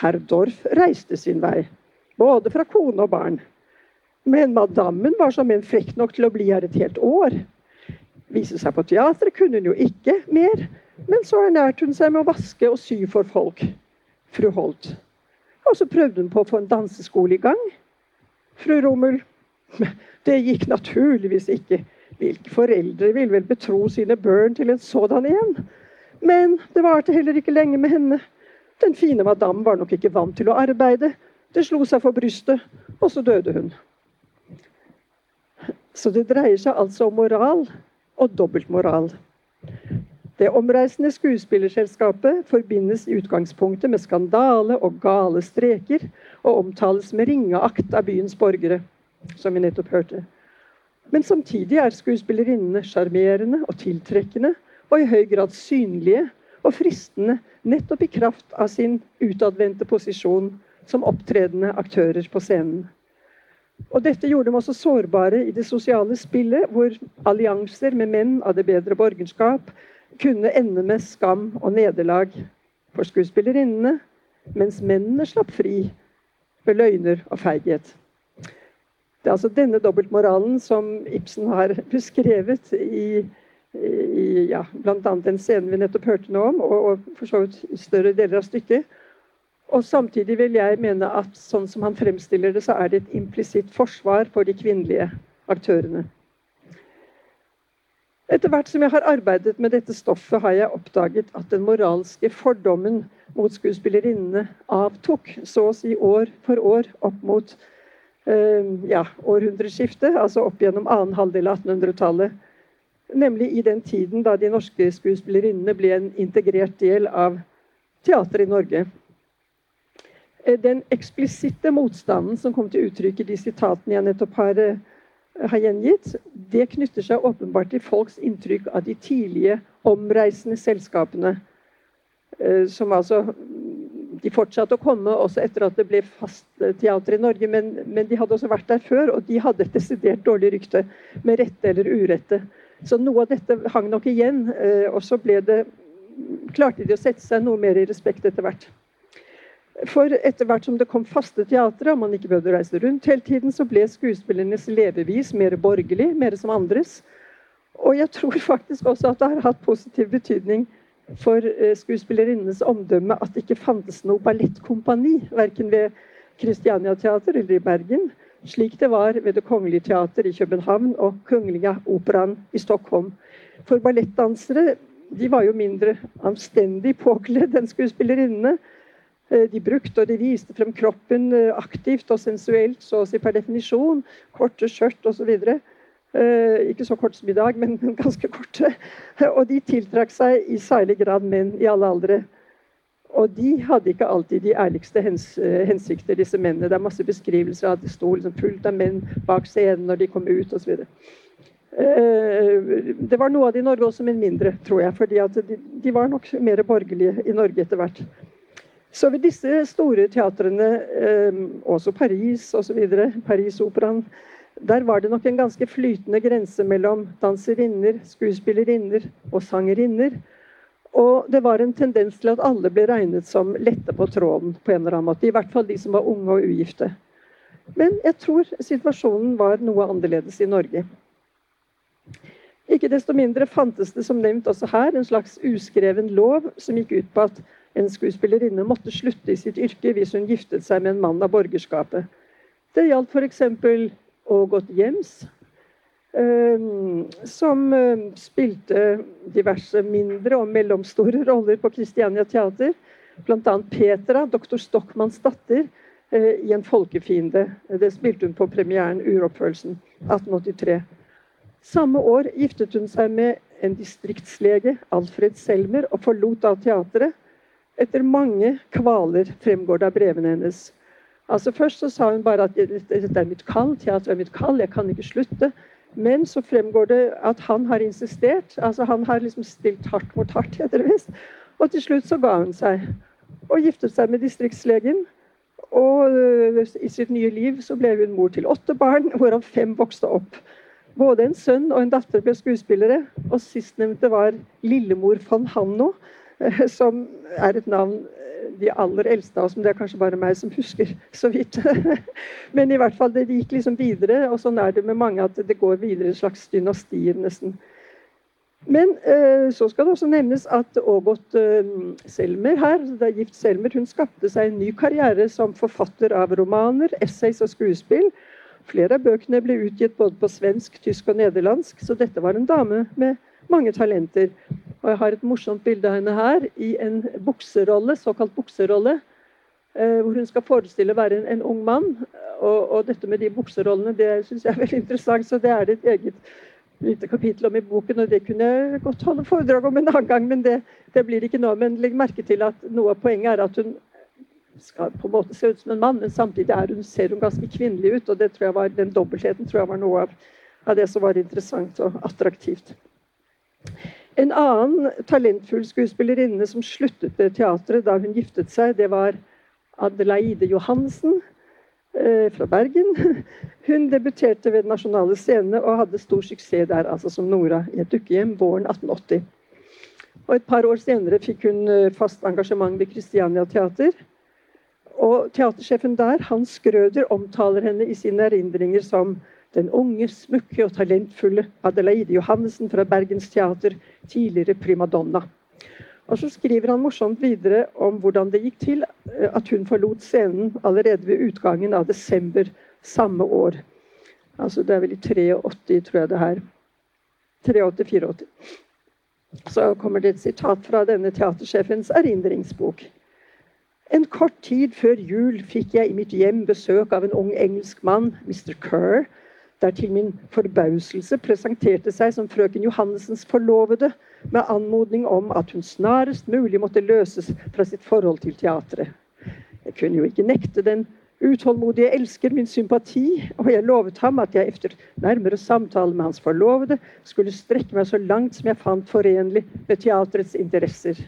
Speaker 2: herr Dorf reiste sin vei, både fra kone og barn. Men madammen var som en frekk nok til å bli her et helt år. Vise seg på teatret kunne hun jo ikke mer, men så ernærte hun seg med å vaske og sy for folk. Fru Holt. Og så prøvde hun på å få en danseskole i gang. Fru Rommel. Det gikk naturligvis ikke. Hvilke foreldre vil vel betro sine børn til en sådan en? Men det varte heller ikke lenge med henne. Den fine madam var nok ikke vant til å arbeide. Det slo seg for brystet, og så døde hun. Så det dreier seg altså om moral og dobbeltmoral. Det omreisende skuespillerselskapet forbindes i utgangspunktet med skandale og gale streker, og omtales med ringeakt av byens borgere, som vi nettopp hørte. Men samtidig er skuespillerinnene sjarmerende og tiltrekkende, og i høy grad synlige og fristende nettopp i kraft av sin utadvendte posisjon som opptredende aktører på scenen. Og dette gjorde dem også sårbare i det sosiale spillet, hvor allianser med menn av det bedre borgerskap kunne ende med skam og nederlag for skuespillerinnene, mens mennene slapp fri ved løgner og feighet. Det er altså denne dobbeltmoralen som Ibsen har beskrevet i, i ja, bl.a. den scenen vi nettopp hørte nå om, og, og for så vidt større deler av stykket. Og Samtidig vil jeg mene at sånn som han fremstiller det, så er det et implisitt forsvar for de kvinnelige aktørene. Etter hvert som jeg har arbeidet med dette stoffet, har jeg oppdaget at den moralske fordommen mot skuespillerinnene avtok, så å si år for år, opp mot eh, ja, århundreskiftet, altså opp gjennom annen halvdel av 1800-tallet. Nemlig i den tiden da de norske skuespillerinnene ble en integrert del av teateret i Norge. Eh, den eksplisitte motstanden som kom til uttrykk i de sitatene jeg nettopp har uh, har gjengitt, det knytter seg åpenbart til folks inntrykk av de tidlige omreisende selskapene. Eh, som altså De fortsatte å komme også etter at det ble fast teater i Norge, men, men de hadde også vært der før, og de hadde et desidert dårlig rykte, med rette eller urette. Så noe av dette hang nok igjen, eh, og så ble det klarte de å sette seg noe mer i respekt etter hvert. For etter hvert som det kom faste teatre, og man ikke behøvde reise rundt hele tiden, så ble skuespillernes levevis mer borgerlig, mer som andres. Og jeg tror faktisk også at det har hatt positiv betydning for eh, skuespillerinnenes omdømme at det ikke fantes noe ballettkompani, verken ved Christiania Teater eller i Bergen, slik det var ved Det Kongelige Teater i København og Kungliga Operaen i Stockholm. For ballettdansere de var jo mindre anstendig påkledd enn skuespillerinnene. Eh, de brukte og de viste frem kroppen eh, aktivt og sensuelt, så å si per definisjon. Korte skjørt osv. Eh, ikke så kort som i dag, men ganske korte. Og de tiltrakk seg i særlig grad menn i alle aldre. Og de hadde ikke alltid de ærligste hens hensikter, disse mennene. Det er masse beskrivelser av at det sto liksom fullt av menn bak scenen når de kom ut osv. Det var noe av det i Norge også, men mindre, tror jeg. fordi de, de var nok mer borgerlige i Norge etter hvert. Så ved disse store teatrene, også Paris osv., Parisoperaen, der var det nok en ganske flytende grense mellom danserinner, skuespillerinner og sangerinner. Og det var en tendens til at alle ble regnet som lette på tråden på en eller annen måte. I hvert fall de som var unge og ugifte. Men jeg tror situasjonen var noe annerledes i Norge. Ikke desto mindre fantes det som nevnt også her en slags uskreven lov som gikk ut på at en skuespillerinne måtte slutte i sitt yrke hvis hun giftet seg med en mann av borgerskapet. Det gjaldt f.eks Ågot Jems, ehm, som eh, spilte diverse mindre og mellomstore roller på Christiania Teater. Bl.a. Petra, doktor Stockmanns datter, eh, i 'En folkefiende'. Det spilte hun på premieren Uroppførelsen 1883. Samme år giftet hun seg med en distriktslege, Alfred Selmer, og forlot da teatret. Etter mange kvaler, fremgår det av brevene hennes. Altså Først så sa hun bare at dette er mitt kall, teater er mitt kall, jeg kan ikke slutte. Men så fremgår det at han har insistert. altså Han har liksom stilt hardt mot hardt, heter det visst. Og til slutt så ga hun seg. Og giftet seg med distriktslegen. Og øh, i sitt nye liv så ble hun mor til åtte barn, hvorav fem vokste opp. Både en sønn og en datter ble skuespillere. Og sistnevnte var lillemor von Hanno, som er et navn de aller eldste av oss, men det er kanskje bare meg som husker så vidt. Men i hvert fall, det gikk liksom videre, og sånn er det med mange at det går videre en slags dynastier, nesten. Men eh, så skal det også nevnes at Ågot eh, Selmer her, det er gift Selmer, hun skapte seg en ny karriere som forfatter av romaner, essays og skuespill. Flere av bøkene ble utgitt både på svensk, tysk og nederlandsk, så dette var en dame med mange talenter. Og jeg har et morsomt bilde av henne her i en bukserolle, såkalt bukserolle. Eh, hvor hun skal forestille å være en, en ung mann. Og, og, dette med de bukserollene det syns jeg er veldig interessant, så det er det et eget lite kapittel om i boken. Og det kunne jeg godt holde foredrag om en annen gang, men det, det blir ikke nå. Men legg merke til at noe av poenget er at hun skal på en måte se ut som en mann, men samtidig hun, ser hun ganske kvinnelig ut. Og det tror jeg var, den dobbeltheten tror jeg var noe av, av det som var interessant og attraktivt. En annen talentfull skuespillerinne som sluttet med teatret da hun giftet seg, det var Adelaide Johansen eh, fra Bergen. Hun debuterte ved Den nasjonale scene og hadde stor suksess der, altså som Nora i et dukkehjem våren 1880. Og Et par år senere fikk hun eh, fast engasjement ved Christiania Teater. Og Teatersjefen der, Hans Grøder, omtaler henne i sine erindringer som den unge, smukke og talentfulle Adelaide Johannessen fra Bergens Teater, tidligere primadonna. Og så skriver han morsomt videre om hvordan det gikk til eh, at hun forlot scenen allerede ved utgangen av desember samme år. Altså Det er vel i 83, tror jeg det her. 83-84. Så kommer det et sitat fra denne teatersjefens erindringsbok. En kort tid før jul fikk jeg i mitt hjem besøk av en ung engelsk mann, Mr. Kerr, der til min forbauselse presenterte seg som frøken Johannessens forlovede, med anmodning om at hun snarest mulig måtte løses fra sitt forhold til teatret. Jeg kunne jo ikke nekte den utålmodige elsker min sympati, og jeg lovet ham at jeg efter nærmere samtale med hans forlovede skulle strekke meg så langt som jeg fant forenlig med teatrets interesser.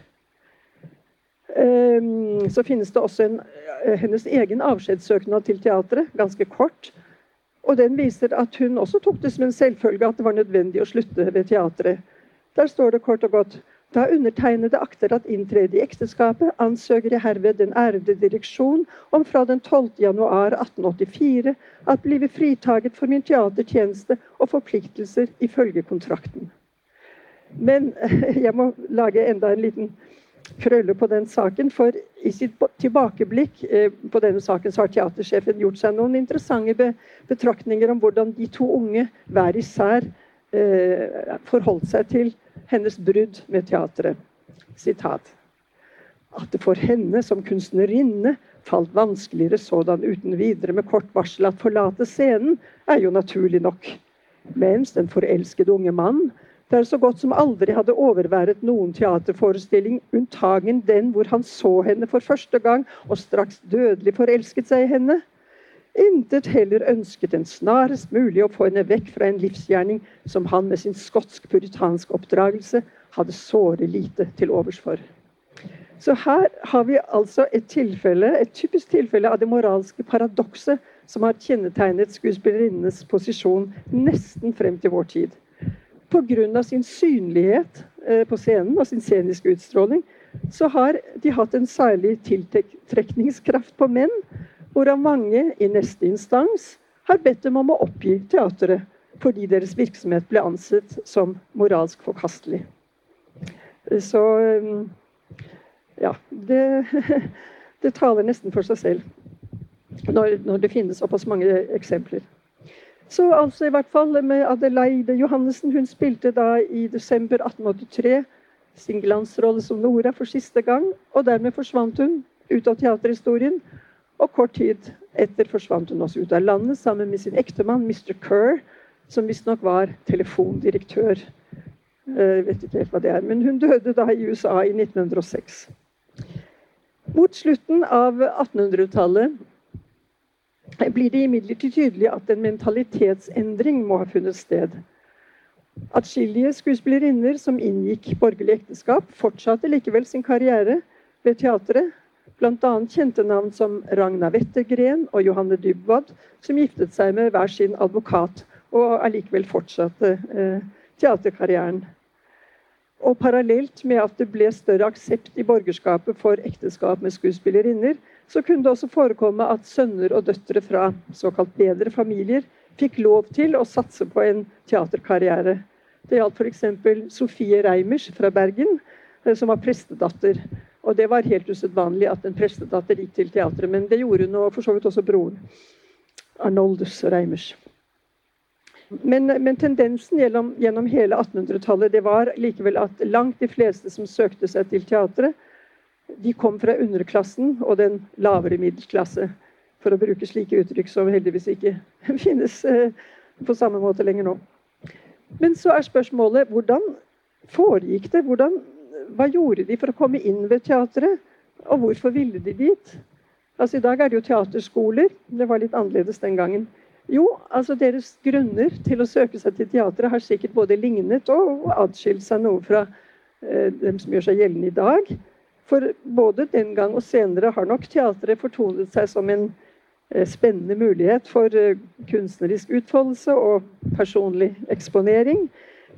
Speaker 2: Ehm, så finnes det også en, eh, hennes egen avskjedssøknad til teatret, ganske kort, og den viser at hun også tok det som en selvfølge at det var nødvendig å slutte ved teatret. Der står det kort og godt Da undertegnede akter at inntrede i ekteskapet, ansøker jeg herved den ærede direksjon om fra den 12. januar 1884 at blive fritaget for min teatertjeneste og forpliktelser ifølge kontrakten. Men jeg må lage enda en liten krølle på den saken. For i sitt tilbakeblikk eh, på denne saken så har teatersjefen gjort seg noen interessante betraktninger om hvordan de to unge hver især eh, forholdt seg til hennes brudd med teatret. Sitat. At det for henne som kunstnerinne falt vanskeligere sådan uten videre med kort varsel at forlate scenen, er jo naturlig nok. Mens den forelskede unge mann der så godt som aldri hadde overværet noen teaterforestilling, unntagen den hvor han så henne for første gang og straks dødelig forelsket seg i henne, intet heller ønsket enn snarest mulig å få henne vekk fra en livsgjerning som han med sin skotsk-puritansk oppdragelse hadde såre lite til overs for. Så her har vi altså et tilfelle, et typisk tilfelle av det moralske paradokset som har kjennetegnet skuespillerinnenes posisjon nesten frem til vår tid. Pga. sin synlighet eh, på scenen og sin sceniske utstråling så har de hatt en særlig tiltrekningskraft på menn hvorav mange i neste instans har bedt dem om å oppgi teatret fordi deres virksomhet ble ansett som moralsk forkastelig. Så um, ja. Det, det taler nesten for seg selv når, når, det finnes såpass mange eksempler. Så altså i hvert fall med Adelaide Johannessen. Hun spilte da i desember 1883 sin glansrolle som Nora for siste gang. Og dermed forsvant hun ut av teaterhistorien. Og kort tid etter forsvant hun også ut av landet sammen med sin ektemann Mr. Kerr, som visstnok var telefondirektør. Jeg vet ikke helt hva det er, Men hun døde da i USA i 1906. Mot slutten av 1800-tallet blir det imidlertid tydelig at en mentalitetsendring må ha funnet sted. Atskillige skuespillerinner som inngikk borgerlig ekteskap, fortsatte likevel sin karriere ved teatret Bl.a. kjente navn som Ragna Wettergren og Johanne Dybwad, som giftet seg med hver sin advokat, og allikevel fortsatte eh, teaterkarrieren. Og parallelt med at det ble større aksept i borgerskapet for ekteskap med skuespillerinner, så kunne det også forekomme at sønner og døtre fra såkalt bedre familier fikk lov til å satse på en teaterkarriere. Det gjaldt f.eks. Sofie Reimers fra Bergen, eh, som var prestedatter. Og det var helt usedvanlig at en prestedatter gikk til teatret. Men det gjorde hun, og for så vidt også broren. Arnoldus Reimers. Men, men tendensen gjennom, gjennom hele 1800-tallet det var likevel at langt de fleste som søkte seg til teatret, de kom fra underklassen og den lavere middelklasse. For å bruke slike uttrykk som heldigvis ikke finnes eh, på samme måte lenger nå. Men så er spørsmålet hvordan foregikk det? Hvordan hva gjorde de for å komme inn ved teatret? Og hvorfor ville de dit? Altså I dag er det jo teaterskoler. Det var litt annerledes den gangen. Jo, altså deres grunner til å søke seg til teatret har sikkert både lignet og atskilt seg noe fra eh, dem som gjør seg gjeldende i dag. For både den gang og senere har nok teatret fortonet seg som en eh, spennende mulighet for eh, kunstnerisk utfoldelse og personlig eksponering.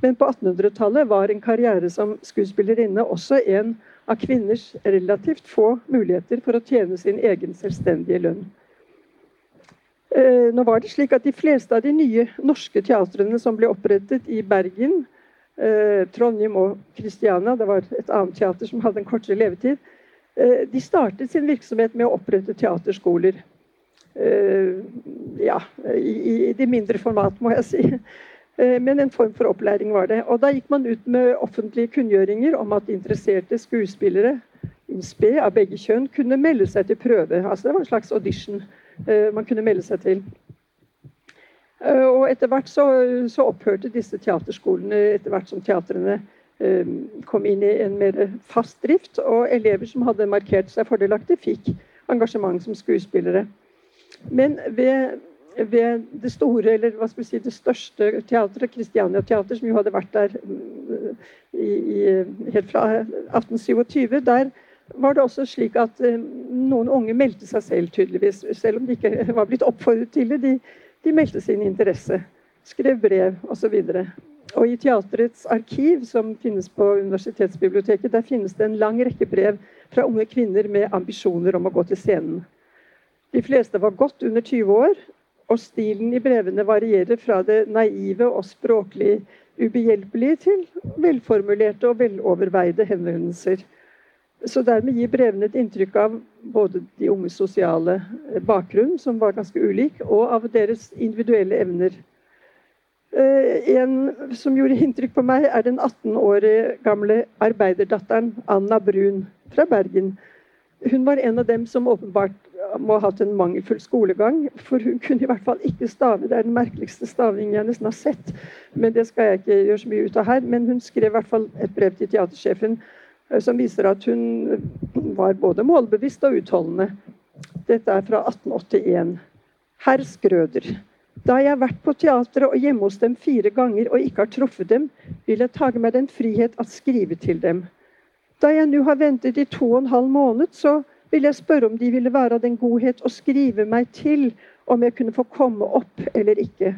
Speaker 2: Men på 1800-tallet var en karriere som skuespillerinne også en av kvinners relativt få muligheter for å tjene sin egen selvstendige lønn. Eh, nå var det slik at De fleste av de nye norske teatrene som ble opprettet i Bergen, Trondheim og Kristiania, det var et annet teater som hadde en kortere levetid, eh, de startet sin virksomhet med å opprette teaterskoler. Ja, i, de mindre format, må jeg si. Eh, men en form for opplæring var det. Og da gikk man ut med offentlige kunngjøringer om at interesserte skuespillere spe av begge kjønn kunne melde seg til prøve. Altså Det var en slags audition eh, man kunne melde seg til. Eh, og etter hvert så, så opphørte disse teaterskolene etter hvert som teatrene kom inn i en mer fast drift. Og elever som hadde markert seg fordelaktig, fikk engasjement som skuespillere. Men ved ved det store, eller hva skal vi si, det største teatret, Kristiania Teater, som jo hadde vært der mm, i, i, helt fra 1827, der var det også slik at eh, noen unge meldte seg selv, tydeligvis. Selv om de ikke var blitt oppfordret til det. De, de meldte sin interesse. Skrev brev osv. og i teaterets arkiv, som finnes på universitetsbiblioteket, der finnes det en lang rekke brev fra unge kvinner med ambisjoner om å gå til scenen. De fleste var godt under 20 år, og stilen i brevene varierer fra det naive og språklig ubehjelpelige til velformulerte og veloverveide henvendelser. Så dermed gir brevene et inntrykk av både de unges sosiale bakgrunn, som var ganske ulik, og av deres individuelle evner. Eh, en som gjorde inntrykk på meg, er den 18 år gamle arbeiderdatteren Anna Brun fra Bergen. Hun var en av dem som åpenbart må ha hatt en mangelfull skolegang. For hun kunne i hvert fall ikke stave. Det er den merkeligste stavningen jeg nesten har sett. Men det skal jeg ikke gjøre så mye ut av her. Men hun skrev i hvert fall et brev til teatersjefen eh, som viser at hun var både målbevisst og utholdende. Dette er fra 1881. Herr Skrøder. Da jeg har vært på teatret og hjemme hos dem fire ganger og ikke har truffet dem, vil jeg tage meg den frihet at skrive til dem. Da jeg nå har ventet i to og en halv måned, så vil jeg spørre om de ville være av den godhet å skrive meg til om jeg kunne få komme opp eller ikke.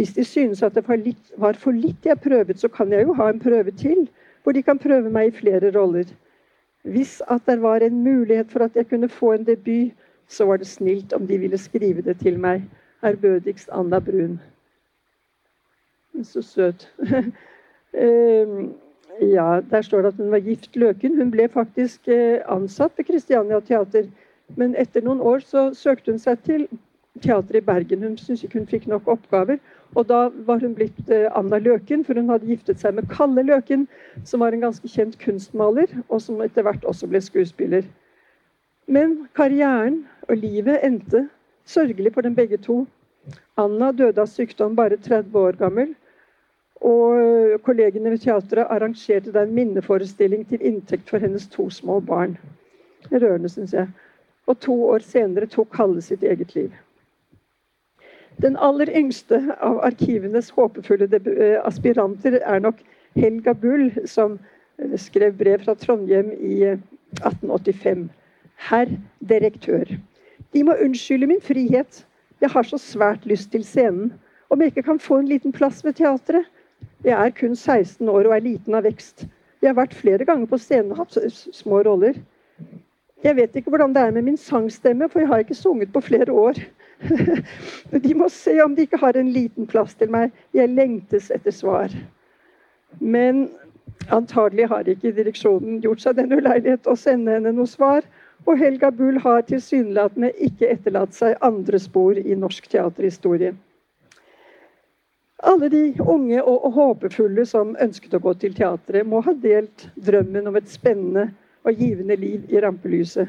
Speaker 2: Hvis de synes at det var for litt jeg prøvet, så kan jeg jo ha en prøve til, hvor de kan prøve meg i flere roller. Hvis at det var en mulighet for at jeg kunne få en debut, så var det snilt om de ville skrive det til meg ærbødigst Anna Brun. Så søt. Ehm, ja, Der står det at hun var gift Løken. Hun ble faktisk eh, ansatt ved Kristiania Teater. Men etter noen år så søkte hun seg til teateret i Bergen. Hun syntes ikke hun fikk nok oppgaver. Og da var hun blitt eh, Anna Løken, for hun hadde giftet seg med Kalle Løken, som var en ganske kjent kunstmaler, og som etter hvert også ble skuespiller. Men karrieren og livet endte Sørgelig for dem begge to. Anna døde av sykdom bare 30 år gammel. Og kollegene ved teatret arrangerte da en minneforestilling til inntekt for hennes to små barn. Rørende, syns jeg. Og to år senere tok Kalle sitt eget liv. Den aller yngste av arkivenes håpefulle eh, aspiranter er nok Helga Bull, som eh, skrev brev fra Trondheim i 1885. Eh, Herr direktør. De må unnskylde min frihet. Jeg har så svært lyst til scenen. Om jeg ikke kan få en liten plass ved teatret? Jeg er kun 16 år og er liten av vekst. Jeg har vært flere ganger på scenen og hatt små roller. Jeg vet ikke hvordan det er med min sangstemme, for jeg har ikke sunget på flere år. De må se om de ikke har en liten plass til meg. Jeg lengtes etter svar. Men antagelig har ikke direksjonen gjort seg den uleilighet å sende henne noe svar. Og Helga Bull har tilsynelatende ikke etterlatt seg andre spor i norsk teaterhistorie. Alle de unge og håpefulle som ønsket å gå til teatret, må ha delt drømmen om et spennende og givende liv i rampelyset.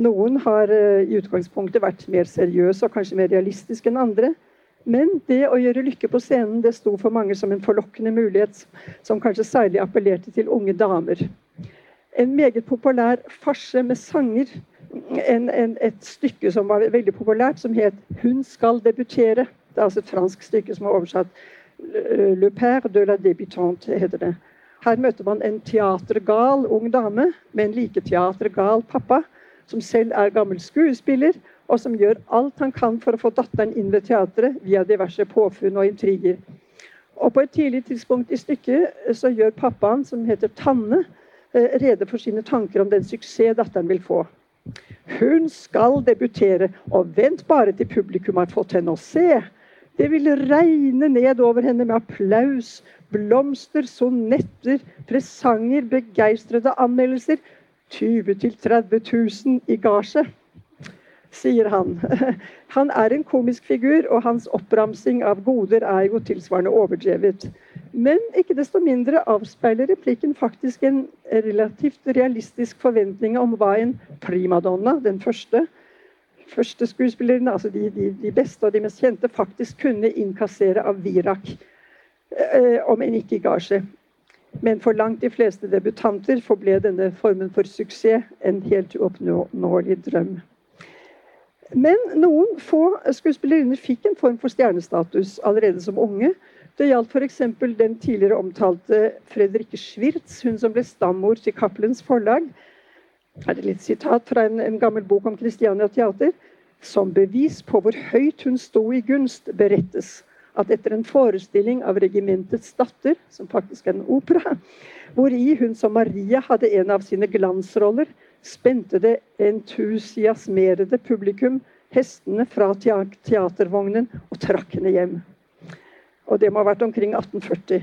Speaker 2: Noen har eh, i utgangspunktet vært mer seriøse og kanskje mer realistiske enn andre. Men det å gjøre lykke på scenen det sto for mange som en forlokkende mulighet, som kanskje særlig appellerte til unge damer en meget populær farse med sanger. En, en, et stykke som var veldig populært, som het 'Hun skal debutere'. Det er altså et fransk stykke som er oversatt 'Le père de la débutante'. heter det. Her møter man en teatergal ung dame med en like teatergal pappa, som selv er gammel skuespiller, og som gjør alt han kan for å få datteren inn ved teatret via diverse påfunn og intriger. Og På et tidlig tidspunkt i stykket så gjør pappaen, som heter Tanne, Eh, rede for sine tanker om den suksess datteren vil få. Hun skal debutere, og vent bare til publikum har fått henne å se. Det vil regne ned over henne med applaus, blomster, sonetter, presanger, begeistrede anmeldelser. 20 000-30 000 i gasje sier han. Han er en komisk figur, og hans oppramsing av goder er jo tilsvarende overdrevet. Men ikke desto mindre avspeiler replikken faktisk en relativt realistisk forventning om hva en primadonna, den første, første skuespilleren, altså de, de, de, beste og de mest kjente, faktisk kunne innkassere av virak, eh, om en ikke i gasje. Men for langt de fleste debutanter forble denne formen for suksess en helt uoppnåelig drøm. Men noen få skuespillerinner fikk en form for stjernestatus allerede som unge. Det gjaldt f.eks. den tidligere omtalte Fredrikke Schwirtz, hun som ble stammor til Cappelens forlag. Her er det litt sitat fra en, en gammel bok om Christiania Teater. Som bevis på hvor høyt hun sto i gunst, berettes at etter en forestilling av Regimentets datter, som faktisk er en opera, hvori hun som Maria hadde en av sine glansroller, spente det entusiasmerede publikum hestene fra teatervognen og trakk henne hjem. Og det må ha vært omkring 1840.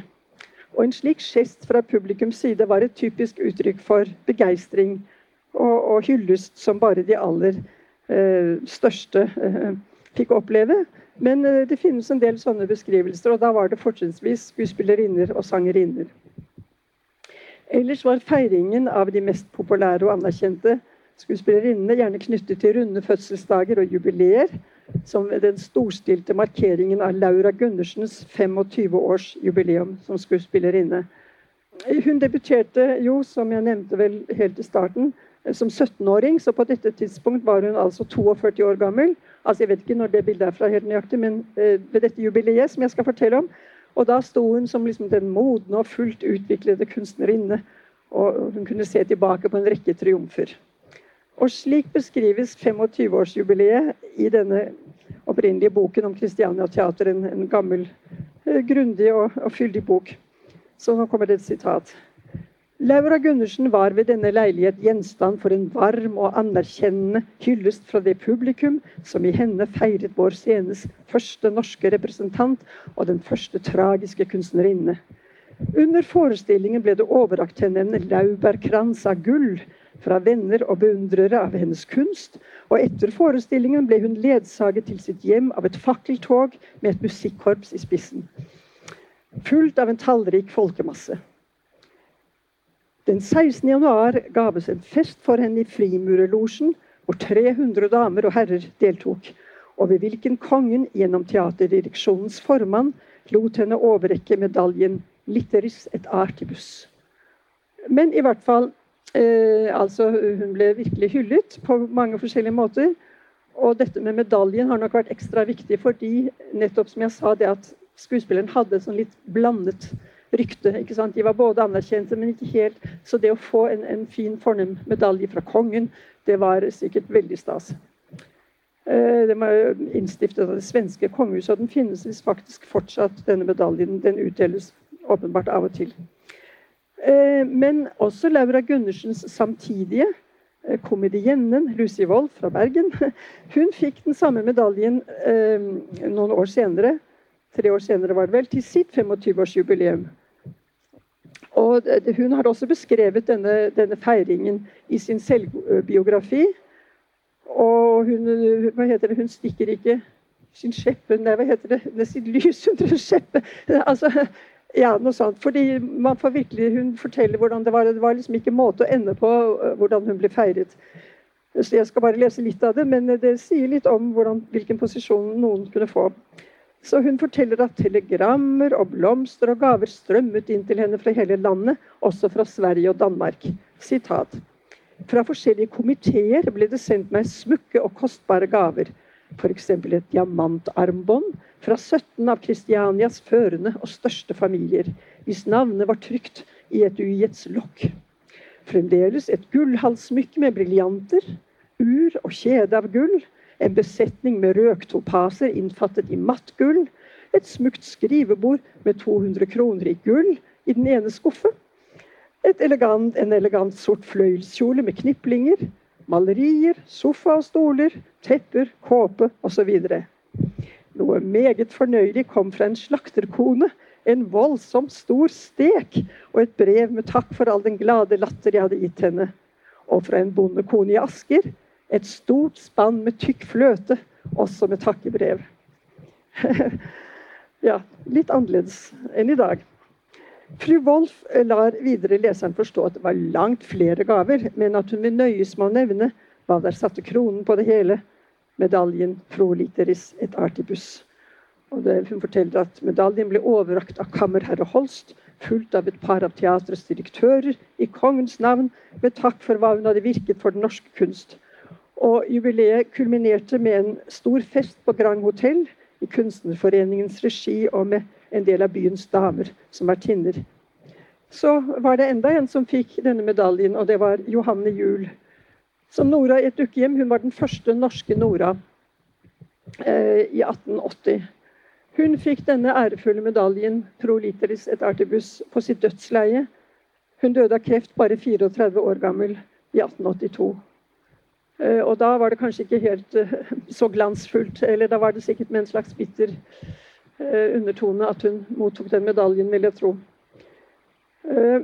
Speaker 2: Og en slik gest fra publikums side var et typisk uttrykk for begeistring og, og hyllest som bare de aller eh, største eh, fikk oppleve. Men eh, det finnes en del sånne beskrivelser, og da var det fortrinnsvis skuespillerinner og sangerinner. Ellers var feiringen av de mest populære og anerkjente skuespillerinnene gjerne knyttet til runde fødselsdager og jubileer, som den storstilte markeringen av Laura Gundersens 25-årsjubileum som skuespillerinne. Hun debuterte jo, som jeg nevnte vel helt i starten, som 17-åring, så på dette tidspunkt var hun altså 42 år gammel. Altså Jeg vet ikke når det bildet er fra helt nøyaktig, men eh, ved dette jubileet som jeg skal fortelle om. Og da sto hun som liksom den modne og fullt utviklede kunstnerinne. Og hun kunne se tilbake på en rekke triumfer. Og slik beskrives 25-årsjubileet i denne opprinnelige boken om Christiania Teater. En, en gammel, eh, grundig og, og fyldig bok. Så nå kommer det et sitat. Laura Gundersen var ved denne leilighet gjenstand for en varm og anerkjennende hyllest fra det publikum som i henne feiret vår scenes første norske representant og den første tragiske kunstnerinne. Under forestillingen ble det overrakt henne en laurbærkrans av gull fra venner og beundrere av hennes kunst, og etter forestillingen ble hun ledsaget til sitt hjem av et fakkeltog med et musikkorps i spissen, fullt av en tallrik folkemasse. Den 16. januar gaves en fest for henne i Frimurerlosjen, hvor 300 damer og herrer deltok, og ved hvilken kongen gjennom teaterdireksjonens formann lot henne overrekke medaljen 'Litteris et artibus'. Men i hvert fall eh, altså Hun ble virkelig hyllet på mange forskjellige måter. Og dette med medaljen har nok vært ekstra viktig fordi nettopp som jeg sa, det at skuespilleren hadde sånn litt blandet rykte. ikke sant? De var både anerkjente, men ikke helt. Så det å få en, en fin, fornem medalje fra kongen, det var sikkert veldig stas. Det den var innstiftet av det svenske kongehuset, og den finnes faktisk fortsatt, denne medaljen. Den utdeles åpenbart av og til. Eh, men også Laura Gundersens samtidige, eh, komediennen Lucy Wold fra Bergen, hun fikk den samme medaljen noen år senere tre år senere var det vel, til sitt 25-årsjubileum. Og Hun har også beskrevet denne, denne, feiringen i sin selvbiografi. Og hun, hva heter det, hun stikker ikke sin skjeppe Nei, hva heter det? det sitt lys under en skjeppe. Altså, ja, noe sånt. Fordi man får virkelig, Hun forteller hvordan det var. Det var liksom ikke måte å ende på øh, hvordan hun ble feiret. Så Jeg skal bare lese litt av det, men det sier litt om hvordan, hvilken posisjon noen kunne få. Så hun forteller at telegrammer og blomster og gaver strømmet inn til henne fra hele landet, også fra Sverige og Danmark. Sitat. Fra forskjellige komiteer ble det sendt meg smukke og kostbare gaver. F.eks. et diamantarmbånd fra 17 av Kristianias førende og største familier, hvis navnet var trygt i et ugiets lokk. Fremdeles et gullhalssmykke med briljanter, ur og kjede av gull, en besetning med røktopaser innfattet i matt gull, et smukt skrivebord med 200 kroner i gull i den ene skuffen, elegant, en elegant sort fløyelskjole med kniplinger, malerier, sofa og stoler, tepper, kåpe osv. Noe meget fornøyelig kom fra en slakterkone, en voldsomt stor stek og et brev med takk for all den glade latter jeg hadde gitt henne. Og fra en bondekone i Asker et stort spann med tykk fløte, også med takkebrev. ja, litt annerledes enn i dag. Fru Wolff lar videre leseren forstå at det var langt flere gaver, men at hun vil nøyes med å nevne hva der satte kronen på det hele. Medaljen 'Pro literis et artibus'. Og det, hun forteller at medaljen ble overrakt av kammerherre Holst, fulgt av et par av teatrets direktører, i kongens navn, med takk for hva hun hadde virket for den norske kunst. Og jubileet kulminerte med en stor fest på Grand Hotell i Kunstnerforeningens regi og med en del av byens damer som vertinner. Så var det enda en som fikk denne medaljen, og det var Johanne Juel. Som Nora i et dukkehjem. Hun var den første norske Nora eh, i 1880. Hun fikk denne ærefulle medaljen pro literis et artibus på sitt dødsleie. Hun døde av kreft bare 34 år gammel i 1882. Eh, og da var det kanskje ikke helt eh, så glansfullt, eller da var det sikkert med en slags bitter eh, undertone at hun mottok den medaljen, vil jeg tro.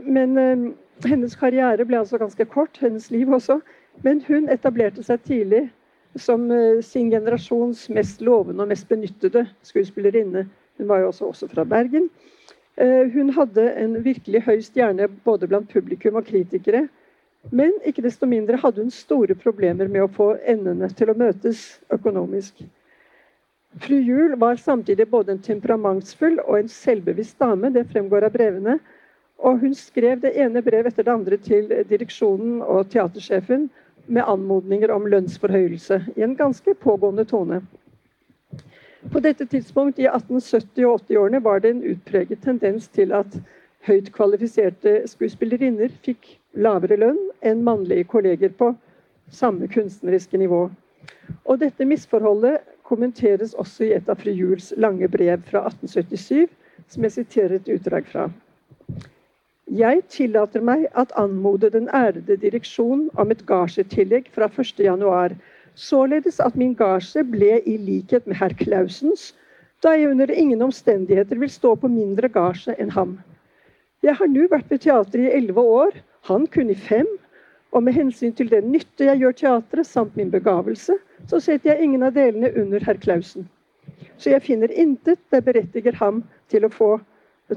Speaker 2: Men hennes karriere ble altså ganske kort, hennes liv også. Men hun etablerte seg tidlig som sin generasjons mest lovende og mest benyttede skuespillerinne. Hun var jo også, også fra Bergen. Hun hadde en virkelig høy stjerne både blant publikum og kritikere. Men ikke desto mindre hadde hun store problemer med å få endene til å møtes økonomisk. Fru Juel var samtidig både en temperamentsfull og en selvbevisst dame. Det fremgår av brevene. Og hun skrev det ene brevet etter det andre til direksjonen og teatersjefen med anmodninger om lønnsforhøyelse i en ganske pågående tone. På dette tidspunkt i 1870- og 80-årene var det en utpreget tendens til at høyt kvalifiserte skuespillerinner fikk lavere lønn enn mannlige kolleger på samme kunstneriske nivå. Og dette misforholdet kommenteres også i et av fru Juels lange brev fra 1877, som jeg siterer et utdrag fra. Jeg tillater meg at anmode den ærede direksjon om et gasjetillegg fra 1.1, således at min gasje ble i likhet med herr Clausens, da jeg under ingen omstendigheter vil stå på mindre gasje enn ham. Jeg har nå vært ved teateret i elleve år han kunne fem. Og med hensyn til den nytte jeg gjør teatret, samt min begavelse, så setter jeg ingen av delene under herr Clausen. Så jeg finner intet det berettiger ham til å, få,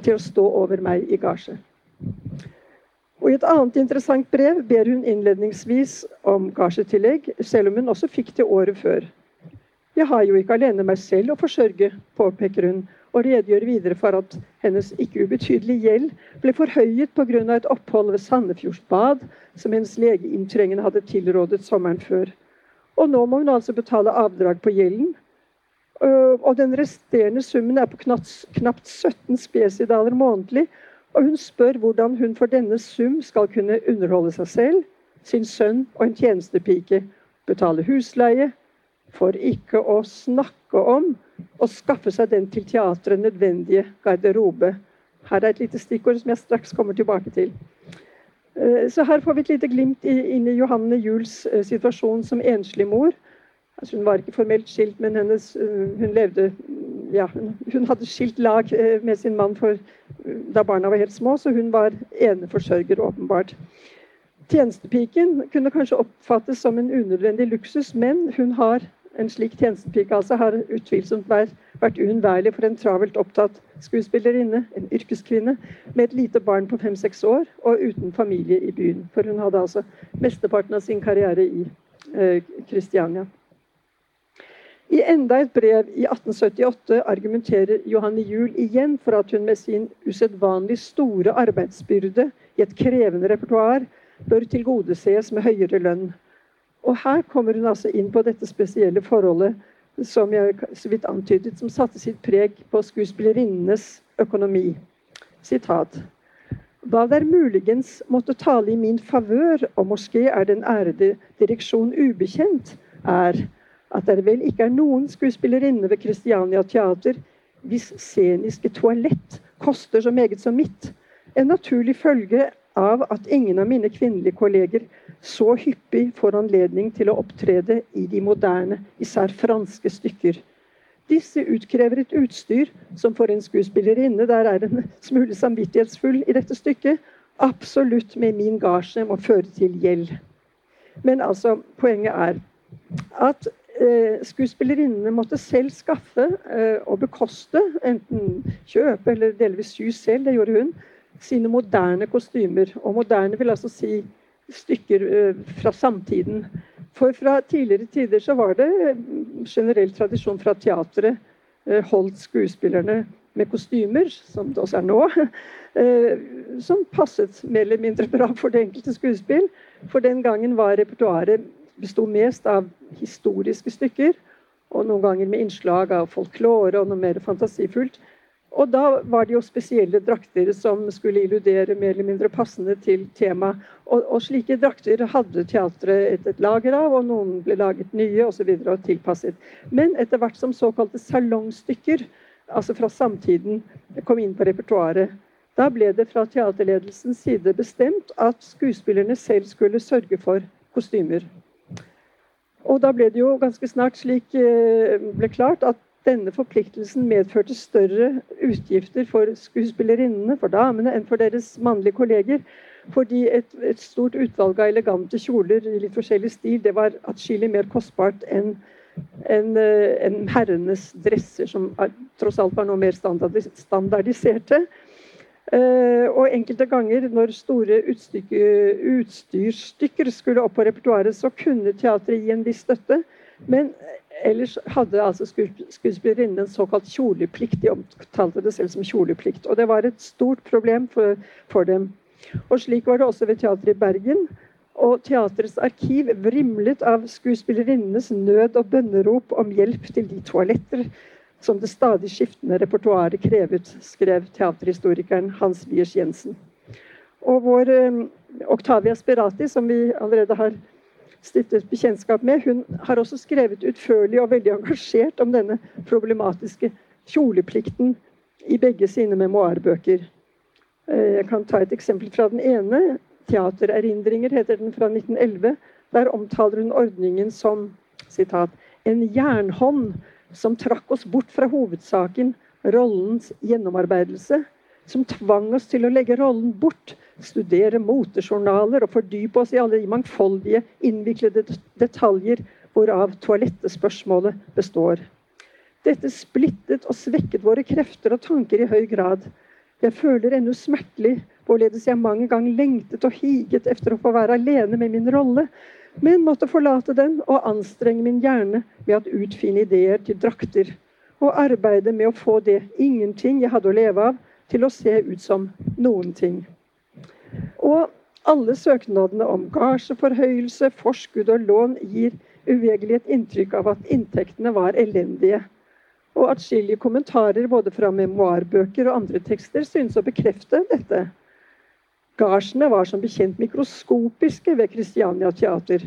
Speaker 2: til å stå over meg i gasje. Og I et annet interessant brev ber hun innledningsvis om gasjetillegg, selv om hun også fikk det året før. Jeg har jo ikke alene meg selv å forsørge, påpeker hun, og redegjør videre for at hennes ikke ubetydelige gjeld ble forhøyet pga. et opphold ved Sandefjords bad, som hennes lege inntrengende hadde tilrådet sommeren før. Og nå må hun altså betale avdrag på gjelden. Og den resterende summen er på knapt 17 spesidaler månedlig. Og hun spør hvordan hun for denne sum skal kunne underholde seg selv, sin sønn og en tjenestepike, betale husleie, for ikke å snakke om å skaffe seg den til teatret nødvendige garderobe. Her er et lite stikkord som jeg straks kommer tilbake til. Eh, så her får vi et lite glimt inn i Johanne Juels eh, situasjon som enslig mor. Altså hun var ikke formelt skilt, men hennes, eh, hun levde ja, Hun hadde skilt lag med sin mann for, da barna var helt små, så hun var eneforsørger, åpenbart. Tjenestepiken kunne kanskje oppfattes som en unødvendig luksus, men hun har en slik tjenestepike altså har utvilsomt vært, uunnværlig for en travelt opptatt skuespillerinne, en yrkeskvinne, med et lite barn på fem-seks år og uten familie i byen. For hun hadde altså mesteparten av sin karriere i Kristiania. Eh, I enda et brev i 1878 argumenterer Johanne Juel igjen for at hun med sin usedvanlig store arbeidsbyrde i et krevende repertoar bør tilgodeses med høyere lønn. Og her kommer hun altså inn på dette spesielle forholdet som jeg så vidt antydet, som satte sitt preg på skuespillerinnenes økonomi. Sitat. Hva der muligens måtte tale i min favør, og moské er den ærede direksjon ubekjent, er at det vel ikke er noen skuespillerinne ved Christiania Teater hvis sceniske toalett koster så meget som mitt. En naturlig følge av at ingen av mine kvinnelige kolleger så hyppig får anledning til å opptrede i de moderne, især franske stykker. Disse utkrever et utstyr som for en skuespillerinne der er en smule samvittighetsfull i dette stykket, absolutt med min gasje må føre til gjeld. Men altså, poenget er at eh, skuespillerinnene måtte selv skaffe eh, og bekoste, enten kjøpe eller delvis sy selv, det gjorde hun, sine moderne kostymer. Og moderne vil altså si stykker eh, fra samtiden. For fra tidligere tider så var det eh, generell tradisjon fra teatret eh, holdt skuespillerne med kostymer, som det også er nå, som passet mer eller mindre bra for det enkelte skuespill. For den gangen var repertoaret besto mest av historiske stykker, og noen ganger med innslag av folklore og noe mer fantasifullt. Og da var det jo spesielle drakter som skulle illudere mer eller mindre passende til temaet. Og, og, slike drakter hadde teatret et, et, lager av, og noen ble laget nye osv. Og, og tilpasset. Men etter hvert som såkalte salongstykker altså fra samtiden, kom inn på repertoaret. Da ble det fra teaterledelsens side bestemt at skuespillerne selv skulle sørge for kostymer. Og da ble det jo ganske snart slik eh, ble klart at denne forpliktelsen medførte større utgifter for skuespillerinnene, for damene, enn for deres mannlige kolleger. Fordi et, et stort utvalg av elegante kjoler i litt forskjellig stil det var atskillig mer kostbart enn en, eh, en herrenes dresser, som tross alt var noe mer standardiserte. Uh, og enkelte ganger når store utstyrsstykker skulle opp på repertoaret, så kunne teatret gi en viss støtte. Men ellers hadde altså skuespillerinnen en såkalt kjoleplikt. De omtalte det selv som kjoleplikt. Og det var et stort problem for, for dem. Og slik var det også ved teatret i Bergen. Og teatrets arkiv vrimlet av skuespillerinnenes nød og bønnerop om hjelp til de toaletter som det stadig skiftende repertoaret krevet, skrev teaterhistorikeren Hans Wiers Jensen. Og vår eh, Octavia Spirati, som vi allerede har stiftet bekjentskap med, hun har også skrevet utførlig og veldig engasjert om denne problematiske kjoleplikten i begge sine memoarbøker. Eh, jeg kan ta et eksempel fra den ene. 'Teatererindringer' heter den fra 1911. Der omtaler hun ordningen som citat, 'en jernhånd som trakk oss bort fra hovedsaken, rollens gjennomarbeidelse, som tvang oss til å legge rollen bort, studere motejournaler og fordype oss i alle de mangfoldige, innviklede detaljer hvorav toalettespørsmålet består. Dette splittet og svekket våre krefter og tanker i høy grad. Jeg føler ennå smertelig hvorledes jeg mange ganger lengtet og higet efter å få være alene med min rolle, men måtte forlate den og anstrenge min hjerne ved å utfinne ideer til drakter, og arbeide med å få det ingenting jeg hadde å leve av, til å se ut som noen ting. Og alle søknadene om gasjeforhøyelse, forskudd og lån gir uvegelig et inntrykk av at inntektene var elendige. Og atskillige kommentarer både fra memoarbøker og andre tekster synes å bekrefte dette. Gasjene var som bekjent mikroskopiske ved Christiania Teater,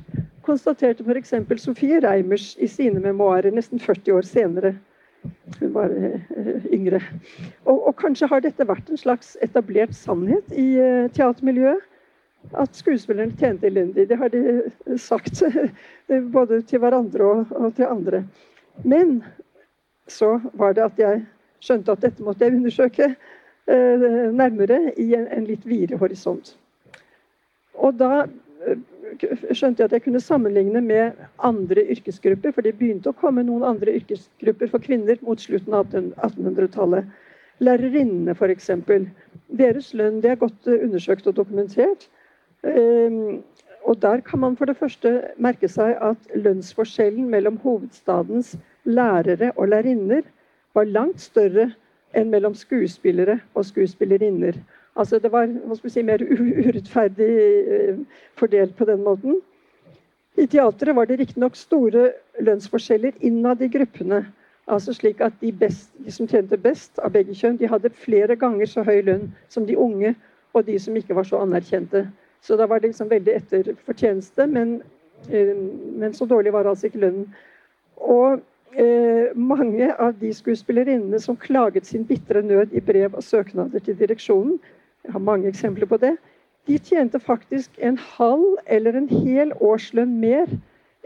Speaker 2: konstaterte f.eks. Sofie Reimers i sine memoarer nesten 40 år senere. Hun var uh, yngre. Og, og, kanskje har dette vært en slags etablert sannhet i uh, teatermiljøet? At skuespillerne tjente elendig. Det har de sagt både til hverandre og, og til andre. Men så var det at jeg skjønte at dette måtte jeg undersøke. Eh, nærmere i en, en litt videre horisont. Og da eh, skjønte jeg at jeg kunne sammenligne med andre yrkesgrupper, for det begynte å komme noen andre yrkesgrupper for kvinner mot slutten av 1800-tallet. Lærerinnene, f.eks. Deres lønn det er godt eh, undersøkt og dokumentert. Og der kan man for det første merke seg at lønnsforskjellen mellom hovedstadens lærere og lærerinner var langt større enn mellom skuespillere og skuespillerinner. Altså Det var si, mer urettferdig eh, fordelt på den måten. I teatret var det riktignok store lønnsforskjeller innad i gruppene. Altså slik at de, best, de, som tjente best av begge kjønn, de hadde flere ganger så høy lønn som de unge og de som ikke var så anerkjente. Så da var det liksom veldig etter fortjeneste, men, eh, men så dårlig var altså ikke lønnen. Og eh, mange av de skuespillerinnene som klaget sin bitre nød i brev og søknader til direksjonen, jeg har mange eksempler på det, de tjente faktisk en halv eller en hel årslønn mer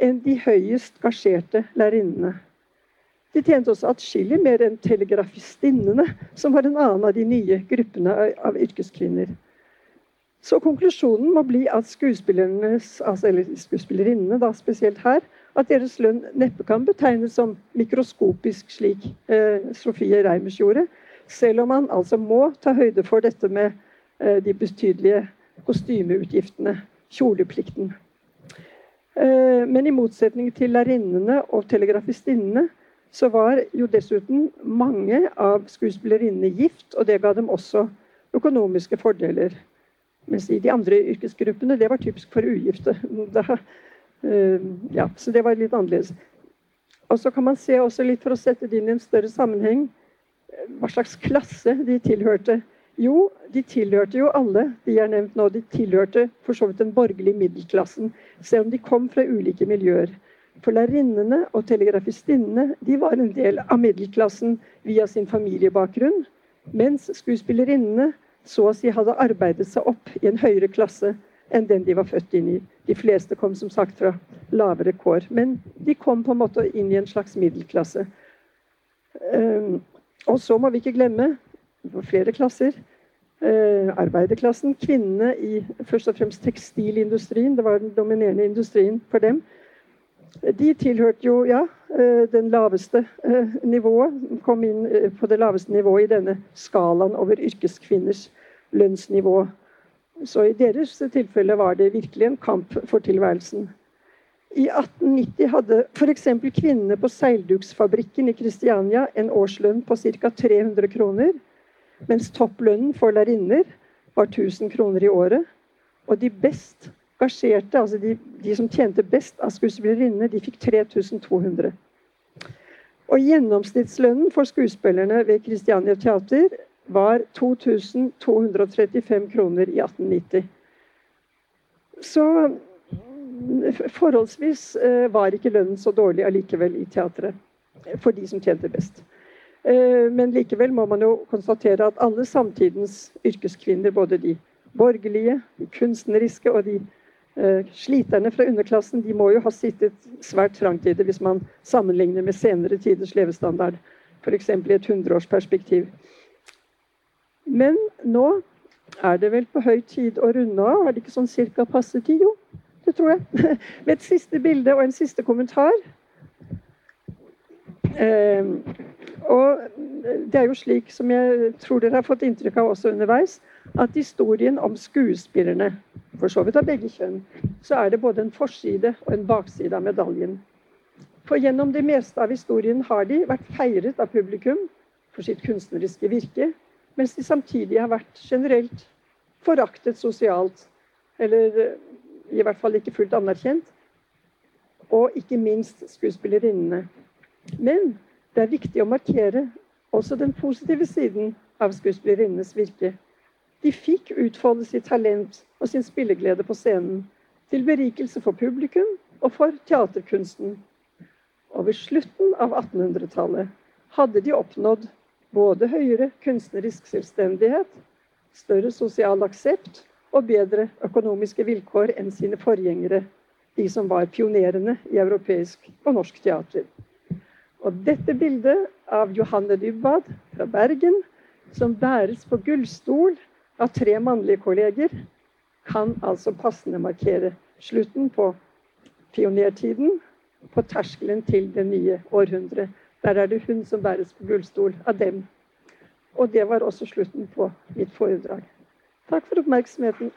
Speaker 2: enn de høyest gasjerte lærerinnene. De tjente også atskillig mer enn telegrafistinnene, som var en annen av de nye gruppene av yrkeskvinner. Så konklusjonen må bli at altså, eller skuespillerinnene da, spesielt her, at deres lønn neppe kan betegnes som mikroskopisk, slik eh, Sofie Reimers gjorde. Selv om man altså må ta høyde for dette med eh, de betydelige kostymeutgiftene, kjoleplikten. Eh, men i motsetning til lærerinnene og telegrafistinnene så var jo dessuten mange av skuespillerinnene gift, og det ga dem også økonomiske fordeler. Mens i de andre yrkesgruppene, det var typisk for ugifte. Da Eh, ja, så det var litt annerledes. Og så kan man se også litt, for å sette det inn i en større sammenheng, hva slags klasse de tilhørte. Jo, de tilhørte jo alle de er nevnt nå. De tilhørte for så vidt den borgerlige middelklassen, selv om de kom fra ulike miljøer. For lærerinnene og telegrafistinnene de var en del av middelklassen via sin familiebakgrunn, mens skuespillerinnene så å si hadde arbeidet seg opp i en høyere klasse enn den de var født inn i. De fleste kom som sagt fra lavere kår, men de kom på en måte inn i en slags middelklasse. Um, og så må vi ikke glemme, flere klasser, Eh, arbeiderklassen, kvinnene i først og fremst tekstilindustrien. Det var den dominerende industrien for dem de tilhørte jo ja, eh, den laveste eh, nivået. Kom inn eh, på det laveste nivået i denne skalaen over yrkeskvinners lønnsnivå. Så i deres tilfelle var det virkelig en kamp for tilværelsen. I 1890 hadde f.eks. kvinnene på seilduksfabrikken i Kristiania en årslønn på ca. 300 kroner, mens topplønnen for lærerinner var 1000 kroner i året. Og de best gasjerte, altså de, de som tjente best av skuespillerinnene, de fikk 3200. Og gjennomsnittslønnen for skuespillerne ved Kristiania Teater var 2235 kroner i 1890. Så forholdsvis eh, var ikke lønnen så dårlig allikevel i teatret for de som tjente best. Eh, men likevel må man jo konstatere at alle samtidens yrkeskvinner, både de borgerlige, de kunstneriske og de Eh, sliterne fra underklassen de må jo ha sittet svært trangt i det hvis man sammenligner med senere tiders levestandard, f.eks. i et hundreårsperspektiv. Men nå er det vel på høy tid å runde av. Er det ikke sånn cirka passe tid? Jo, det tror jeg. Med et siste bilde og en siste kommentar. Eh, og det er jo slik, som jeg tror dere har fått inntrykk av også underveis, at historien om skuespillerne for så vidt av begge kjønn, så er det både en forside og en bakside av medaljen. For gjennom det meste av historien har de vært feiret av publikum for sitt kunstneriske virke, mens de samtidig har vært generelt foraktet sosialt, eller i hvert fall ikke fullt anerkjent. Og ikke minst skuespillerinnene. Men det er viktig å markere også den positive siden av skuespillerinnenes virke. De fikk utfolde sitt talent og sin spilleglede på scenen, til berikelse for publikum og for teaterkunsten. Og ved slutten av 1800-tallet hadde de oppnådd både høyere kunstnerisk selvstendighet, større sosial aksept og bedre økonomiske vilkår enn sine forgjengere, de som var pionerene i europeisk og norsk teater. Og dette bildet av Johanne Dybwad fra Bergen, som bæres på gullstol av tre mannlige kolleger, kan altså passende markere slutten på pionertiden, på terskelen til det nye århundret. Der er det hun som bæres på gullstol av dem. Og det var også slutten på mitt foredrag. Takk for oppmerksomheten.